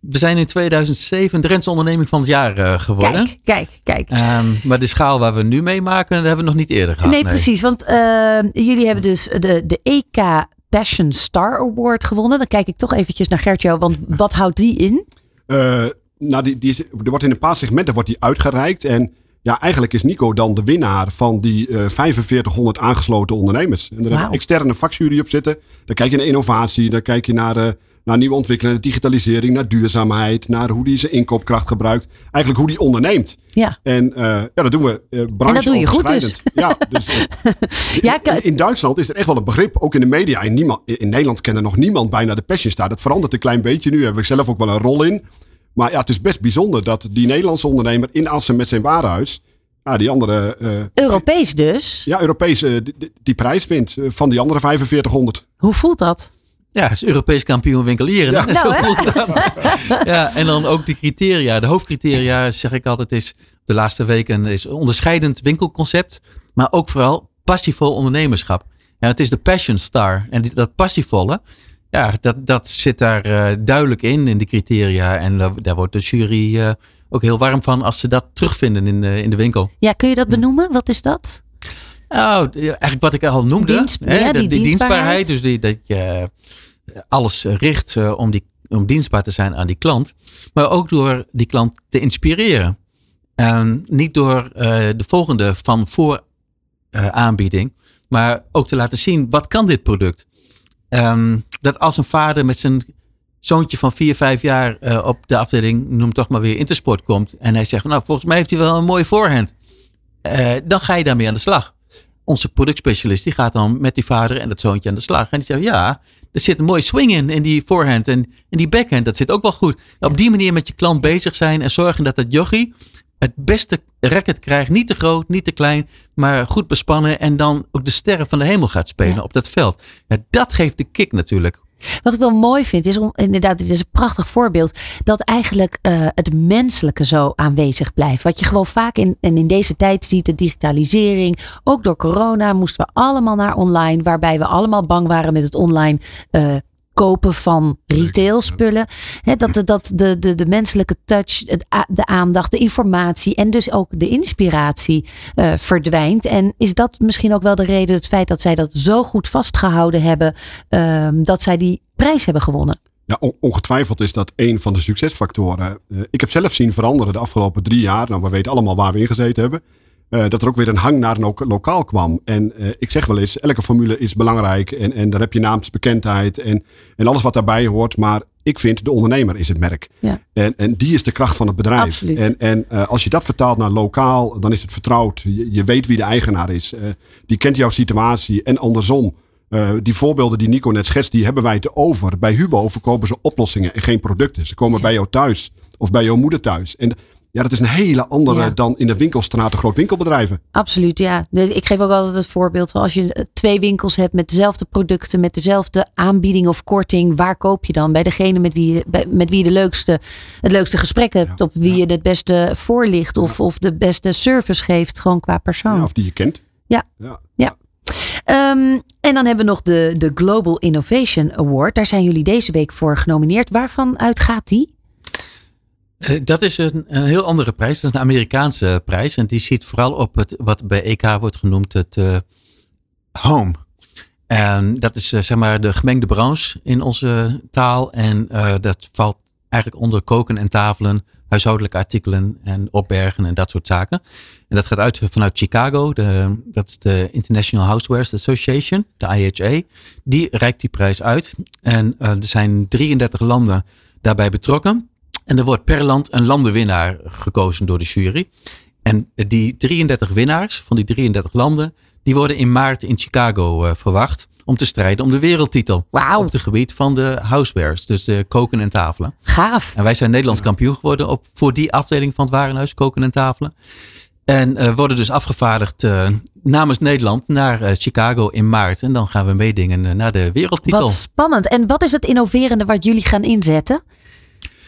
We zijn in 2007 Drentse onderneming van het jaar eh, geworden. Kijk, kijk, kijk. Ehm, maar de schaal waar we nu mee maken, dat hebben we nog niet eerder gehad. nee, precies. Want eh, jullie hebben dus de, de EK Passion Star Award gewonnen. Dan kijk ik toch eventjes naar Gertjo, want wat houdt die in? Eh, nou, die, die is, er wordt in een paar segmenten wordt die uitgereikt. En ja, eigenlijk is Nico dan de winnaar van die eh 4500 aangesloten ondernemers. En daar hebben Wauw. we externe vakjury op zitten. Dan kijk je naar innovatie, dan kijk je naar, eh, naar nieuwe ontwikkelingen, digitalisering, naar duurzaamheid, naar hoe die zijn inkoopkracht gebruikt. Eigenlijk hoe die onderneemt. Ja, En eh, ja, dat doen we uh, dat doe je goed dus. Ja, dus eh, Ja, in, in Duitsland is er echt wel een begrip, ook in de media. In, niemand, in Nederland kende nog niemand bijna de Passion Star. Dat verandert een klein beetje. Nu hebben we zelf ook wel een rol in. Maar ja, het is best bijzonder dat die Nederlandse ondernemer in Assen met zijn warenhuis, ja, die andere, Europees dus. ja, Europese, die, prijs wint eh, van die andere 4500. Hoe voelt dat? Ja, het is Europees kampioen winkelieren. Ja. Nou, Zo hè? voelt dat. Ja, en dan ook de criteria. De hoofdcriteria, zeg ik altijd, is de laatste weken is onderscheidend winkelconcept. Maar ook vooral passievol ondernemerschap. Ja, het is de Passion Star. En die, dat passievolle, ja, dat, dat zit daar eh, duidelijk in, in de criteria. En daar, daar wordt de jury eh, ook heel warm van als ze dat terugvinden in de, in de winkel. Ja, kun je dat benoemen? Wat is dat? Nou, ja, eigenlijk wat ik al noemde. Dienst- hè, ja, de- die die, dienstbaarheid. dienstbaarheid. Dus die, dat je eh, alles richt eh, om, die, om dienstbaar te zijn aan die klant. Maar ook door die klant te inspireren. En niet door eh, de volgende van voor eh, aanbieding. Maar ook te laten zien, wat kan dit product? Ehm, dat als een vader met zijn zoontje van 4, 5 jaar eh, op de afdeling, noem toch maar weer Intersport komt. En hij zegt, nou volgens mij heeft hij wel een mooie voorhand. Eh, dan ga je daarmee aan de slag. Onze productspecialist die gaat dan met die vader en dat zoontje aan de slag. En die zegt, ja, er zit een mooie swing in, in die voorhand. En, en die backhand, dat zit ook wel goed. Op die manier met je klant bezig zijn en zorgen dat dat jochie het beste racket krijgt. Niet te groot, niet te klein, maar goed bespannen. En dan ook de sterren van de hemel gaat spelen Ja. op dat veld. Ja, dat geeft de kick natuurlijk. Wat ik wel mooi vind is, om, inderdaad, dit is een prachtig voorbeeld, dat eigenlijk uh, het menselijke zo aanwezig blijft. Wat je gewoon vaak in, en in deze tijd ziet, de digitalisering, ook door corona moesten we allemaal naar online, waarbij we allemaal bang waren met het online uh, kopen van retail spullen. dat de, dat de, de, de menselijke touch, de aandacht, de informatie en dus ook de inspiratie uh, verdwijnt. En is dat misschien ook wel de reden, het feit dat zij dat zo goed vastgehouden hebben, uh, dat zij die prijs hebben gewonnen? Ja, ongetwijfeld is dat een van de succesfactoren. Uh, ik heb zelf zien veranderen de afgelopen drie jaar. Nou, we weten allemaal waar we in gezeten hebben. Uh, dat er ook weer een hang naar een lokaal kwam. En uh, ik zeg wel eens, elke formule is belangrijk. En, en daar heb je naamsbekendheid en, en alles wat daarbij hoort. Maar ik vind de ondernemer is het merk. Ja. En, en die is de kracht van het bedrijf. Absoluut. En, en uh, als je dat vertaalt naar lokaal, dan is het vertrouwd. Je, je weet wie de eigenaar is. die kent jouw situatie en andersom. die voorbeelden die Nico net schetst, die hebben wij te over. Bij Hubo verkopen ze oplossingen en geen producten. Ze komen ja. bij jou thuis of bij jouw moeder thuis. En ja, dat is een hele andere ja. dan in de winkelstraat de groot winkelbedrijven. Absoluut, ja. Ik geef ook altijd het voorbeeld van als je twee winkels hebt met dezelfde producten, met dezelfde aanbieding of korting, waar koop je dan? Bij degene met wie, je, met wie je de leukste, het leukste gesprek hebt, ja. op wie ja. je het beste voorlicht of, of de beste service geeft, gewoon qua persoon. of die je kent. Ja, ja. ja. Um, en dan hebben we nog de, de Global Innovation Award. Daar zijn jullie deze week voor genomineerd. Waarvan uit gaat die? Uh, dat is een, een, heel andere prijs. Dat is een Amerikaanse prijs. En die ziet vooral op het, wat bij EK wordt genoemd het uh, home. En dat is uh, zeg maar de gemengde branche in onze taal. En dat valt eigenlijk onder koken en tafelen, huishoudelijke artikelen en opbergen en dat soort zaken. En dat gaat uit vanuit Chicago. De, dat is de International Housewares Association, de IHA. Die reikt die prijs uit. En er zijn 33 landen daarbij betrokken. En er wordt per land een landenwinnaar gekozen door de jury. En die 33 winnaars van die 33 landen, die worden in maart in Chicago uh, verwacht om te strijden om de wereldtitel. Wow. Op het gebied van de housewares, dus de koken en tafelen. Gaaf. En wij zijn Nederlands kampioen geworden op, voor die afdeling van het warenhuis, koken en tafelen. En uh, worden dus afgevaardigd uh, namens Nederland naar uh, Chicago in maart. En dan gaan we meedingen naar de wereldtitel. Wat spannend. En wat is het innoverende wat jullie gaan inzetten?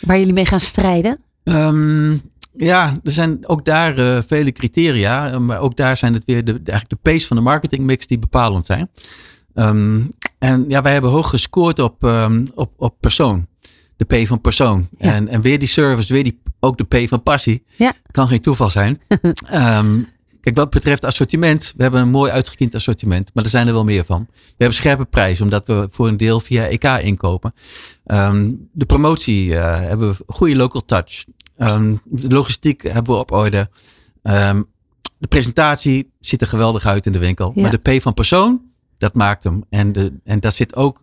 Waar jullie mee gaan strijden? Um, ja, er zijn ook daar uh, vele criteria. Maar ook daar zijn het weer de, eigenlijk de pace van de marketingmix die bepalend zijn. Um, en ja, wij hebben hoog gescoord op, um, op, op persoon. De P van persoon. Ja. En, en weer die service, weer die, ook de P van passie. Ja. Kan geen toeval zijn. Kijk, wat betreft assortiment, we hebben een mooi uitgekiend assortiment, maar er zijn er wel meer van. We hebben scherpe prijzen, omdat we voor een deel via EK inkopen. Um, de promotie uh, hebben we goede local touch. Um, de logistiek hebben we op orde. Um, de presentatie ziet er geweldig uit in de winkel. Ja. Maar de P van persoon, dat maakt hem. En, de, en daar zit ook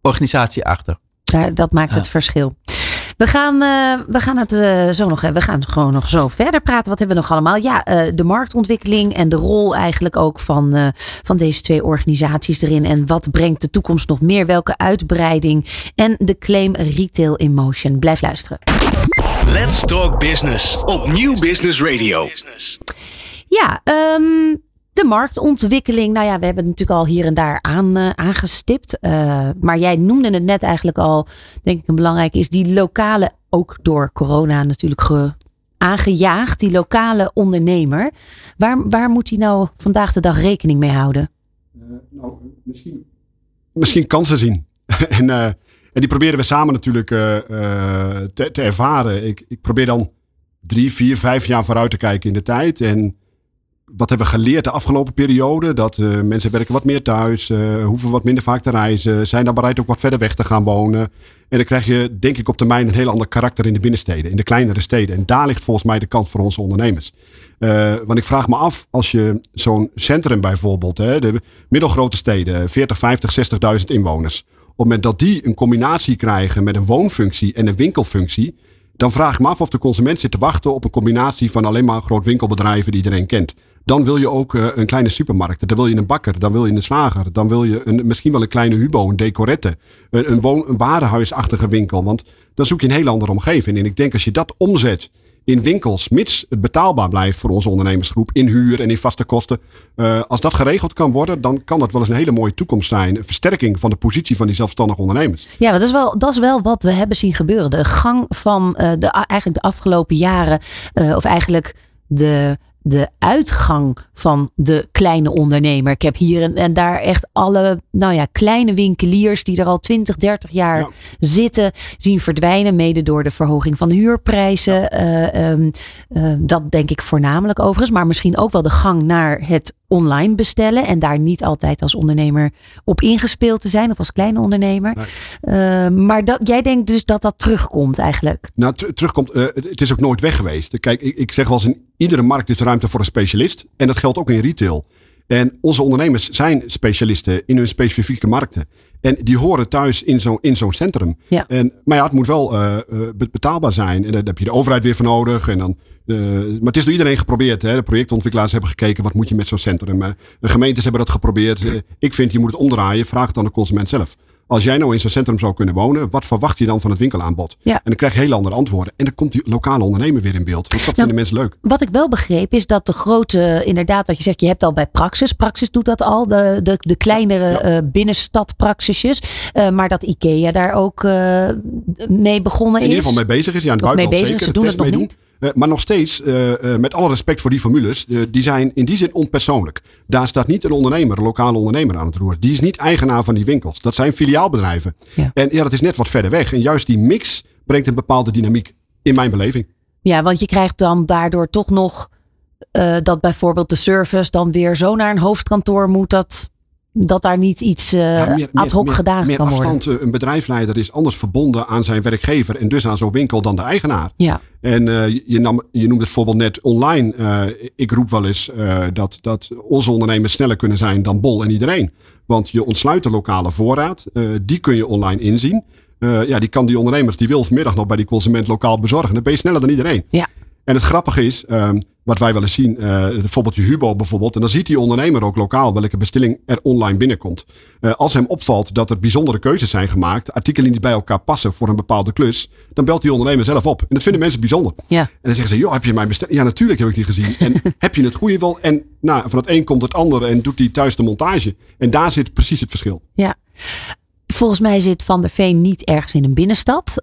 organisatie achter. Ja, dat maakt het verschil. We gaan, uh, we gaan het uh, zo nog, we gaan gewoon nog zo verder praten. Wat hebben we nog allemaal? Ja, uh, de marktontwikkeling en de rol eigenlijk ook van, van deze twee organisaties erin. En wat brengt de toekomst nog meer? Welke uitbreiding? En de claim Retail in Motion. Blijf luisteren. Let's Talk Business op Nieuw Business Radio. Ja, um, de marktontwikkeling, nou ja, we hebben het natuurlijk al hier en daar aan, uh, aangestipt. Uh, maar jij noemde het net eigenlijk al, denk ik een belangrijke, is die lokale, ook door corona natuurlijk ge, aangejaagd, die lokale ondernemer. Waar, waar moet hij nou vandaag de dag rekening mee houden? Uh, nou, misschien, misschien kansen zien. en, en die proberen we samen natuurlijk te, te, ervaren. Ik, ik probeer dan drie, vier, vijf jaar vooruit te kijken in de tijd. En wat hebben we geleerd de afgelopen periode? Dat uh, mensen werken wat meer thuis, uh, hoeven wat minder vaak te reizen, zijn dan bereid ook wat verder weg te gaan wonen. En dan krijg je, denk ik, op termijn een heel ander karakter in de binnensteden, in de kleinere steden. En daar ligt volgens mij de kans voor onze ondernemers. Uh, want ik vraag me af, als je zo'n centrum bijvoorbeeld, hè, de middelgrote steden, 40, 50, 60.000 inwoners. Op het moment dat die een combinatie krijgen met een woonfunctie en een winkelfunctie, dan vraag ik me af of de consument zit te wachten op een combinatie van alleen maar groot winkelbedrijven die iedereen kent. Dan wil je ook uh, een kleine supermarkt. Dan wil je een bakker. Dan wil je een slager. Dan wil je een, misschien wel een kleine hubo, een decorette. Een, een, woon, een warenhuisachtige winkel. Want dan zoek je een hele andere omgeving. En ik denk als je dat omzet in winkels, mits het betaalbaar blijft voor onze ondernemersgroep, in huur en in vaste kosten. Uh, als dat geregeld kan worden, dan kan dat wel eens een hele mooie toekomst zijn. Een versterking van de positie van die zelfstandige ondernemers. Ja, dat is wel, dat is wel wat we hebben zien gebeuren. De gang van uh, de, eigenlijk de afgelopen jaren, of eigenlijk de de uitgang van de kleine ondernemer. Ik heb hier en, en daar echt alle nou ja, kleine winkeliers die er al 20, 30 jaar zitten, zien verdwijnen. Mede door de verhoging van de huurprijzen. Ja. Uh, um, uh, dat denk ik voornamelijk overigens. Maar misschien ook wel de gang naar het online bestellen. En daar niet altijd als ondernemer op ingespeeld te zijn. Of als kleine ondernemer. Nee. Uh, maar dat, jij denkt dus dat dat terugkomt eigenlijk? Nou, terugkomt. Uh, het is ook nooit weg geweest. Kijk, ik, ik zeg wel eens in iedere markt is ruimte voor een specialist. En dat geldt ook in retail. En onze ondernemers zijn specialisten in hun specifieke markten. En die horen thuis in zo'n in zo'n centrum. Ja. En, maar ja, het moet wel uh, betaalbaar zijn. En daar heb je de overheid weer voor nodig. En dan, uh, maar het is door iedereen geprobeerd. Hè. De projectontwikkelaars hebben gekeken, wat moet je met zo'n centrum. de gemeentes hebben dat geprobeerd. ik vind, je moet het omdraaien. Vraag het aan de consument zelf. Als jij nou in zo'n centrum zou kunnen wonen, wat verwacht je dan van het winkelaanbod? Ja. En dan krijg je heel andere antwoorden. En dan komt die lokale ondernemer weer in beeld. Want dat nou, vinden mensen leuk. Wat ik wel begreep is dat de grote, inderdaad, wat je zegt, je hebt al bij Praxis. Praxis doet dat al, de, de, de kleinere ja. uh, binnenstadpraxisjes. Uh, maar dat IKEA daar ook uh, mee begonnen is. In ieder geval mee bezig is. Ja, in het buitenland zeker. Ze doen het nog niet. Uh, maar nog steeds, uh, uh, met alle respect voor die formules, die zijn in die zin onpersoonlijk. Daar staat niet een ondernemer, een lokale ondernemer aan het roer. Die is niet eigenaar van die winkels. Dat zijn filiaalbedrijven. Ja. En ja, dat is net wat verder weg. En juist die mix brengt een bepaalde dynamiek in mijn beleving. Ja, want je krijgt dan daardoor toch nog dat bijvoorbeeld de service dan weer zo naar een hoofdkantoor moet dat dat daar niet iets uh, ja, meer, ad hoc meer, gedaan meer kan afstand, worden. Een bedrijfsleider is anders verbonden aan zijn werkgever en dus aan zo'n winkel dan de eigenaar. Ja. En uh, je, nam, je noemde het voorbeeld net online. Uh, ik roep wel eens dat, dat onze ondernemers sneller kunnen zijn dan Bol en iedereen. Want je ontsluit de lokale voorraad. die kun je online inzien. ja, die kan die ondernemers, die wil vanmiddag nog bij die consument lokaal bezorgen. Dan ben je sneller dan iedereen. Ja. En het grappige is, um, wat wij wel eens zien, uh, het voorbeeldje Hubo bijvoorbeeld. En dan ziet die ondernemer ook lokaal welke bestelling er online binnenkomt. Uh, als hem opvalt dat er bijzondere keuzes zijn gemaakt, artikelen die bij elkaar passen voor een bepaalde klus, dan belt die ondernemer zelf op. En dat vinden mensen bijzonder. Ja. En dan zeggen ze, joh, heb je mijn bestelling? Ja, natuurlijk heb ik die gezien. En heb je het goede wel? En nou, van het een komt het ander en doet die thuis de montage. En daar zit precies het verschil. Ja. Volgens mij zit Van der Veen niet ergens in een binnenstad.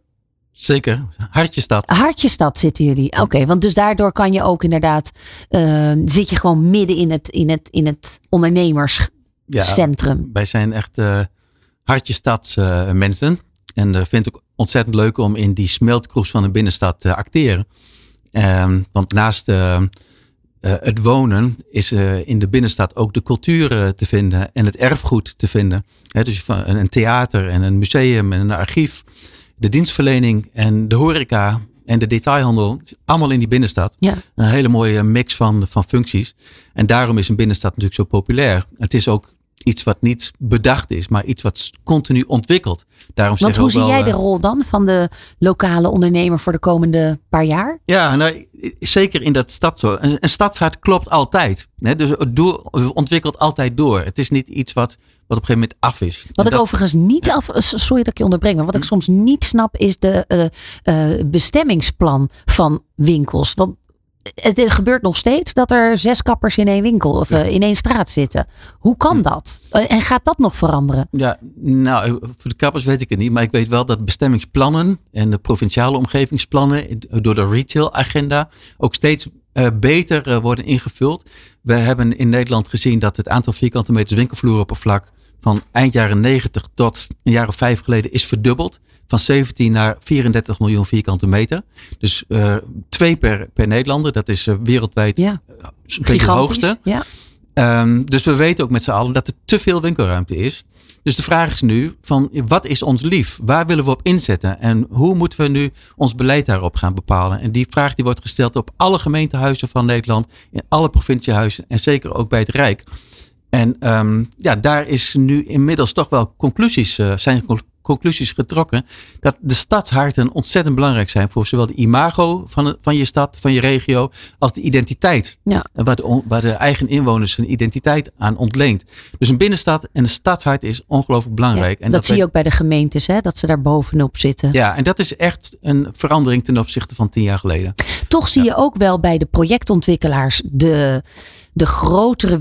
Zeker, Hartjestad. Hartjestad zitten jullie. Oké, okay, want dus daardoor kan je ook inderdaad, uh, zit je gewoon midden in het, in het, in het ondernemerscentrum. Ja, wij zijn echt uh, Hartjestads uh, mensen. En uh, vind ik ontzettend leuk om in die smeltkroes van de binnenstad te acteren. Um, want naast uh, het wonen is in de binnenstad ook de cultuur te vinden en het erfgoed te vinden. He, dus een theater en een museum en een archief de dienstverlening en de horeca en de detailhandel, allemaal in die binnenstad. Ja. Een hele mooie mix van, van functies. En daarom is een binnenstad natuurlijk zo populair. Het is ook iets wat niet bedacht is, maar iets wat continu ontwikkelt. Daarom Want hoe zie wel, jij de rol dan van de lokale ondernemer voor de komende paar jaar? Ja, nou, zeker in dat stad zo. Een, een stadshart klopt altijd. Hè? Dus het door, ontwikkelt altijd door. Het is niet iets wat, wat op een gegeven moment af is. Wat en ik overigens niet ja. af. Sorry dat ik je onderbreng, maar wat ik soms niet snap is de uh, uh, bestemmingsplan van winkels. Want het gebeurt nog steeds dat er zes kappers in één winkel of ja. in één straat zitten. Hoe kan dat? En gaat dat nog veranderen? Ja, nou, voor de kappers weet ik het niet. Maar ik weet wel dat bestemmingsplannen en de provinciale omgevingsplannen door de retail-agenda ook steeds uh, beter uh, worden ingevuld. We hebben in Nederland gezien dat het aantal vierkante meters winkelvloeroppervlak van eind jaren 90 tot een jaar of vijf geleden is verdubbeld. Van 17 naar 34 miljoen vierkante meter. Dus uh, twee per, per Nederlander. Dat is wereldwijd ja. een beetje de hoogste. Ja. Um, dus we weten ook met z'n allen dat er te veel winkelruimte is. Dus de vraag is nu van wat is ons lief? Waar willen we op inzetten? En hoe moeten we nu ons beleid daarop gaan bepalen? En die vraag die wordt gesteld op alle gemeentehuizen van Nederland. In alle provinciehuizen en zeker ook bij het Rijk. En um, ja, daar is nu inmiddels toch wel conclusies, uh, zijn conclusies getrokken dat de stadsharten ontzettend belangrijk zijn voor zowel de imago van, van je stad, van je regio, als de identiteit. Ja. Waar, de, waar de eigen inwoners hun identiteit aan ontleent. Dus een binnenstad en een stadshart is ongelooflijk belangrijk. Ja, en dat, zie je ook bij de gemeentes, hè? dat ze daar bovenop zitten. Ja, en dat is echt een verandering ten opzichte van tien jaar geleden. Toch zie je ook wel bij de projectontwikkelaars de, de grotere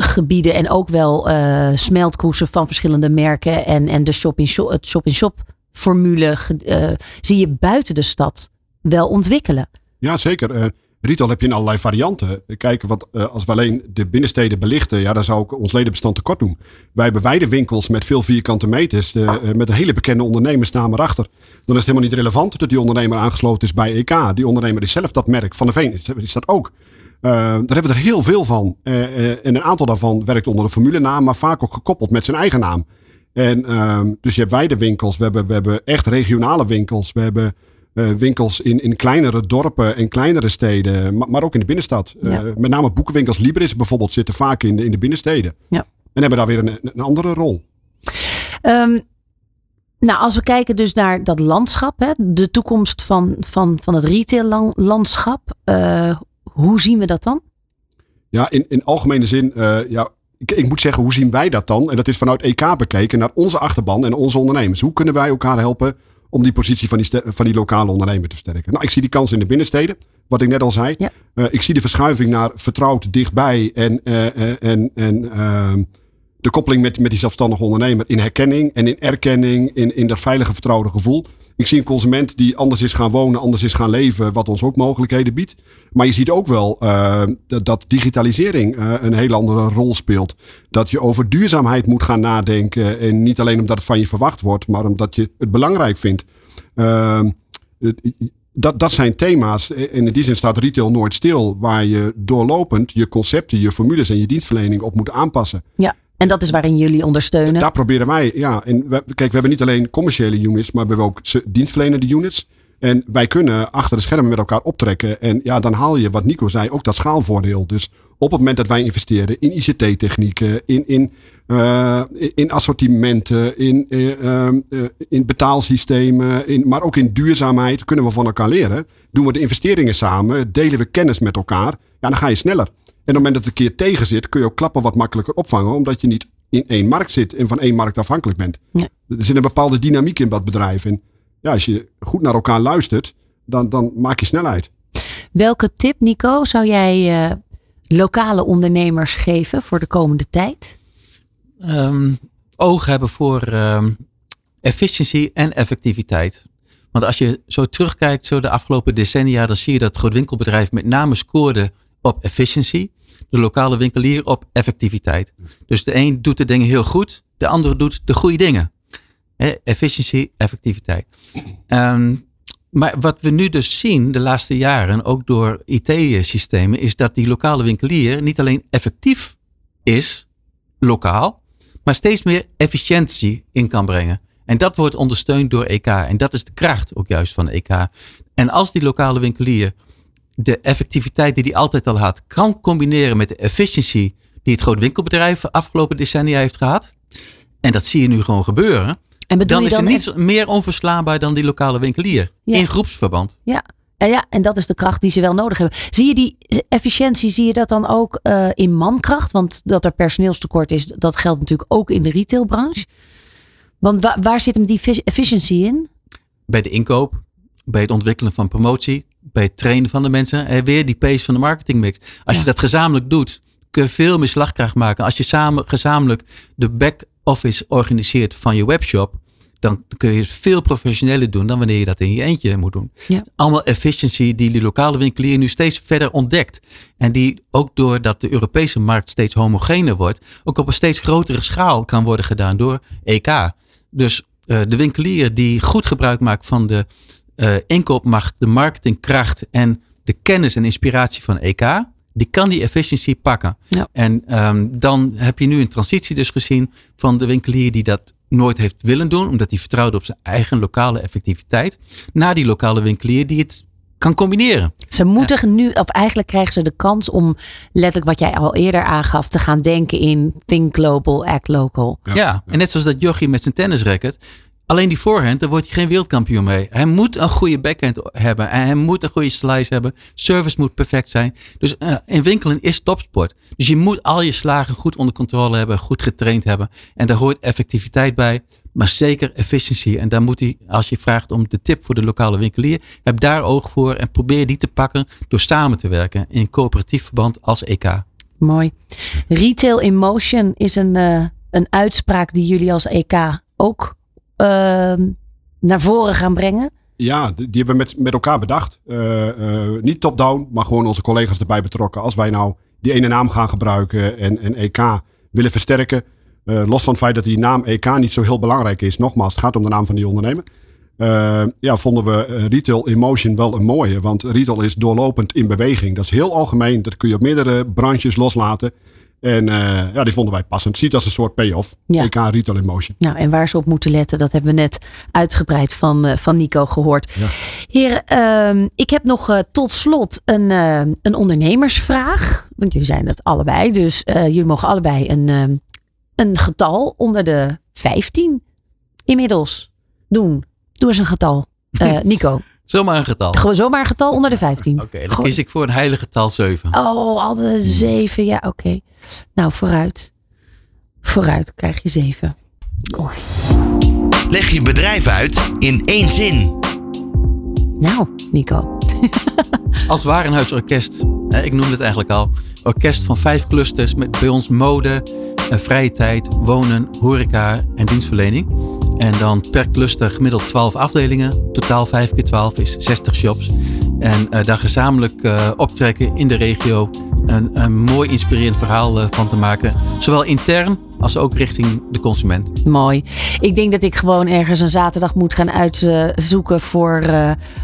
winkelgebieden en ook wel eh smeltkroesen van verschillende merken en, en de shop-in-shop, shop-in-shop formule eh, zie je buiten de stad wel ontwikkelen. Ja, zeker. Eh retail heb je in allerlei varianten. Kijk, wat, als we alleen de binnensteden belichten, ja, dan zou ik ons ledenbestand tekort doen. Wij hebben weidewinkels met veel vierkante meters, eh, met een hele bekende ondernemersnaam erachter. Dan is het helemaal niet relevant dat die ondernemer aangesloten is bij EK. Die ondernemer is zelf dat merk. Van de Veen is, is dat ook. Eh, daar hebben we er heel veel van. Eh, eh, en een aantal daarvan werkt onder de formulenaam, maar vaak ook gekoppeld met zijn eigen naam. En ehm, dus je hebt weidewinkels, we hebben, we hebben echt regionale winkels, we hebben winkels in, in kleinere dorpen en kleinere steden, maar, maar ook in de binnenstad. Met name boekenwinkels Libris bijvoorbeeld zitten vaak in de, in de binnensteden. Ja. En hebben daar weer een, een andere rol. Ehm, nou, als we kijken dus naar dat landschap, hè, de toekomst van, van, van het retaillandschap, eh hoe zien we dat dan? Ja, in, in algemene zin, eh, ja, ik, ik moet zeggen, hoe zien wij dat dan? En dat is vanuit EK bekeken naar onze achterban en onze ondernemers. Hoe kunnen wij elkaar helpen om die positie van die, van die lokale ondernemer te versterken? Nou, ik zie die kans in de binnensteden, wat ik net al zei. Ja. Eh, ik zie de verschuiving naar vertrouwd dichtbij en, eh, en, en ehm, de koppeling met, met die zelfstandige ondernemer in herkenning en in erkenning, in, in dat veilige vertrouwde gevoel. Ik zie een consument die anders is gaan wonen, anders is gaan leven, wat ons ook mogelijkheden biedt. Maar je ziet ook wel eh, dat, digitalisering eh, een heel andere rol speelt. Dat je over duurzaamheid moet gaan nadenken. En niet alleen omdat het van je verwacht wordt, maar omdat je het belangrijk vindt. Ehm, dat, dat zijn thema's. En in die zin staat retail nooit stil. Waar je doorlopend je concepten, je formules en je dienstverlening op moet aanpassen. Ja, en dat is waarin jullie ondersteunen. Daar proberen wij, ja. En we, kijk, we hebben niet alleen commerciële units, maar we hebben ook dienstverlenende units. En wij kunnen achter de schermen met elkaar optrekken. En ja, dan haal je, wat Nico zei, ook dat schaalvoordeel. Dus op het moment dat wij investeren in ICT-technieken, in, in, eh, in assortimenten, in, eh, ehm, eh, in betaalsystemen, in, maar ook in duurzaamheid, kunnen we van elkaar leren. Doen we de investeringen samen, delen we kennis met elkaar, ja, dan ga je sneller. En op het moment dat het een keer tegen zit, kun je ook klappen wat makkelijker opvangen, omdat je niet in één markt zit en van één markt afhankelijk bent. Ja. Er zit een bepaalde dynamiek in dat bedrijf. En ja, als je goed naar elkaar luistert, dan, dan maak je snelheid. Welke tip, Nico, zou jij eh, lokale ondernemers geven voor de komende tijd? Ehm, oog hebben voor ehm efficiëntie en effectiviteit. Want als je zo terugkijkt, zo de afgelopen decennia, dan zie je dat het grootwinkelbedrijf met name scoorde op efficiëntie. De lokale winkelier op effectiviteit. Dus de een doet de dingen heel goed, de andere doet de goede dingen. Efficiëntie, effectiviteit. Ehm, maar wat we nu dus zien de laatste jaren, ook door IT-systemen, is dat die lokale winkelier niet alleen effectief is, lokaal, maar steeds meer efficiëntie in kan brengen. En dat wordt ondersteund door EK. En dat is de kracht ook juist van EK. En als die lokale winkelier de effectiviteit die hij altijd al had, kan combineren met de efficiëntie die het grootwinkelbedrijf de afgelopen decennia heeft gehad. En dat zie je nu gewoon gebeuren. En bedoel Dan je is er dan niets meer onverslaanbaar dan die lokale winkelier. Ja. In groepsverband. Ja. En ja, en dat is de kracht die ze wel nodig hebben. Zie je die efficiëntie, zie je dat dan ook eh, in mankracht? Want dat er personeelstekort is, dat geldt natuurlijk ook in de retailbranche. Want wa- waar zit hem die effi- efficiëntie in? Bij de inkoop, bij het ontwikkelen van promotie, bij het trainen van de mensen. En weer die pace van de marketingmix. Als Ja. je dat gezamenlijk doet, kun je veel meer slagkracht maken. Als je samen, gezamenlijk de back-office organiseert van je webshop, dan kun je het veel professioneler doen dan wanneer je dat in je eentje moet doen. Ja. Allemaal efficiëntie die de lokale winkelier nu steeds verder ontdekt. En die ook doordat de Europese markt steeds homogener wordt, ook op een steeds grotere schaal kan worden gedaan door EK. Dus eh, de winkelier die goed gebruik maakt van de eh, inkoopmacht, de marketingkracht en de kennis en inspiratie van EK, die kan die efficiëntie pakken. Ja. En ehm, dan heb je nu een transitie dus gezien van de winkelier die dat nooit heeft willen doen, omdat hij vertrouwde op zijn eigen lokale effectiviteit, naar die lokale winkelier die het kan combineren. Ze moeten nu, of eigenlijk krijgen ze de kans om letterlijk wat jij al eerder aangaf, te gaan denken in think global, act local. Ja, en net zoals dat Jochie met zijn tennisracket. Alleen die voorhand, daar wordt hij geen wereldkampioen mee. Hij moet een goede backhand hebben. En hij moet een goede slice hebben. Service moet perfect zijn. Dus uh, in winkelen is topsport. Dus je moet al je slagen goed onder controle hebben. Goed getraind hebben. En daar hoort effectiviteit bij. Maar zeker efficiëntie. En daar moet hij, als je vraagt om de tip voor de lokale winkelier. Heb daar oog voor. En probeer die te pakken door samen te werken. In coöperatief verband als EK. Mooi. Retail in motion is een, uh, een uitspraak die jullie als EK ook naar voren gaan brengen? Ja, die hebben we met, met elkaar bedacht. Uh, uh, niet top-down, maar gewoon onze collega's erbij betrokken. Als wij nou die ene naam gaan gebruiken en, en EK willen versterken. los van het feit dat die naam EK niet zo heel belangrijk is. Nogmaals, het gaat om de naam van die ondernemer. ja, vonden we retail in motion wel een mooie. Want retail is doorlopend in beweging. Dat is heel algemeen. Dat kun je op meerdere branches loslaten. En uh, ja, die vonden wij passend. Ziet als een soort payoff. Ja. EK Retail in Motion. Nou, en waar ze op moeten letten, dat hebben we net uitgebreid van, uh, van Nico gehoord. Ja. Heren, uh, ik heb nog uh, tot slot een, een ondernemersvraag. Want jullie zijn het allebei. Dus jullie mogen allebei een, een getal onder de 15 inmiddels doen. Doe eens een getal. Nico. Zomaar een getal. Gewoon zomaar een getal onder de 15. Oké, okay, dan kies ik voor een heilige getal 7. Oh, al de 7. Ja, oké. Okay. Nou, vooruit. Vooruit krijg je 7. Komt Leg je bedrijf uit in één zin. Nou, Nico. Als Warenhuisorkest, ik noemde het eigenlijk al. Orkest van vijf clusters met bij ons mode, vrije tijd, wonen, horeca en dienstverlening. En dan per cluster gemiddeld 12 afdelingen. Totaal 5 keer 12 is 60 shops. En uh, daar gezamenlijk uh, optrekken in de regio. Een, een mooi inspirerend verhaal uh, van te maken. Zowel intern als ook richting de consument. Mooi. Ik denk dat ik gewoon ergens een zaterdag moet gaan uitzoeken voor,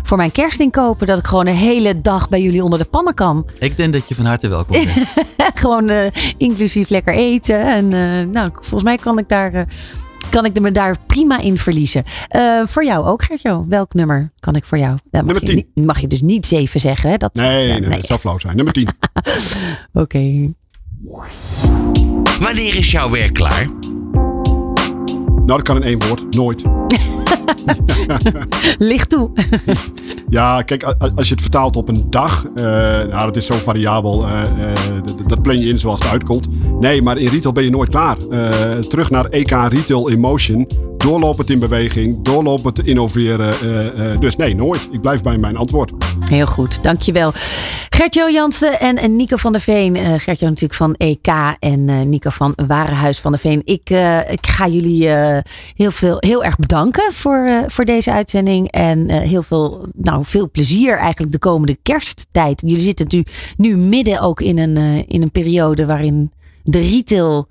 voor mijn kerstinkopen. Dat ik gewoon een hele dag bij jullie onder de pannen kan. Ik denk dat je van harte welkom bent. gewoon inclusief lekker eten. En nou, volgens mij kan ik daar kan ik me daar prima in verliezen. Uh, voor jou ook, Gertjo. Welk nummer kan ik voor jou? Dat nummer 10. mag je dus niet 7 zeggen. Hè? Dat, nee, ja, nee, nee, dat zou flauw zijn. Nummer 10. Oké. Okay. Wanneer is jouw werk klaar? Nou, dat kan in één woord. Nooit. Licht toe. ja, kijk, als je het vertaalt op een dag. Uh, nou, dat is zo variabel. Uh, uh, dat plan je in zoals het uitkomt. Nee, maar in retail ben je nooit klaar. terug naar EK Retail in Motion. Doorlopend in beweging. Doorlopend innoveren. dus nee, nooit. Ik blijf bij mijn antwoord. Heel goed, dankjewel. Gertjo Jansen en Nico van der Veen. Uh, Gertjo natuurlijk van EK en Nico van Warenhuis van der Veen. Ik, ik ga jullie heel, veel, heel erg bedanken voor, voor deze uitzending. En heel veel, nou, veel plezier eigenlijk de komende kersttijd. Jullie zitten natuurlijk nu midden ook in een, in een periode waarin de retail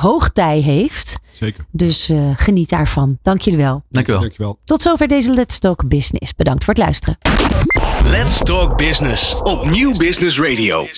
hoogtij heeft. Zeker. Dus geniet daarvan. Dank jullie wel. Dank je wel. Dank je wel. Tot zover deze Let's Talk Business. Bedankt voor het luisteren. Let's Talk Business op Nieuw Business Radio.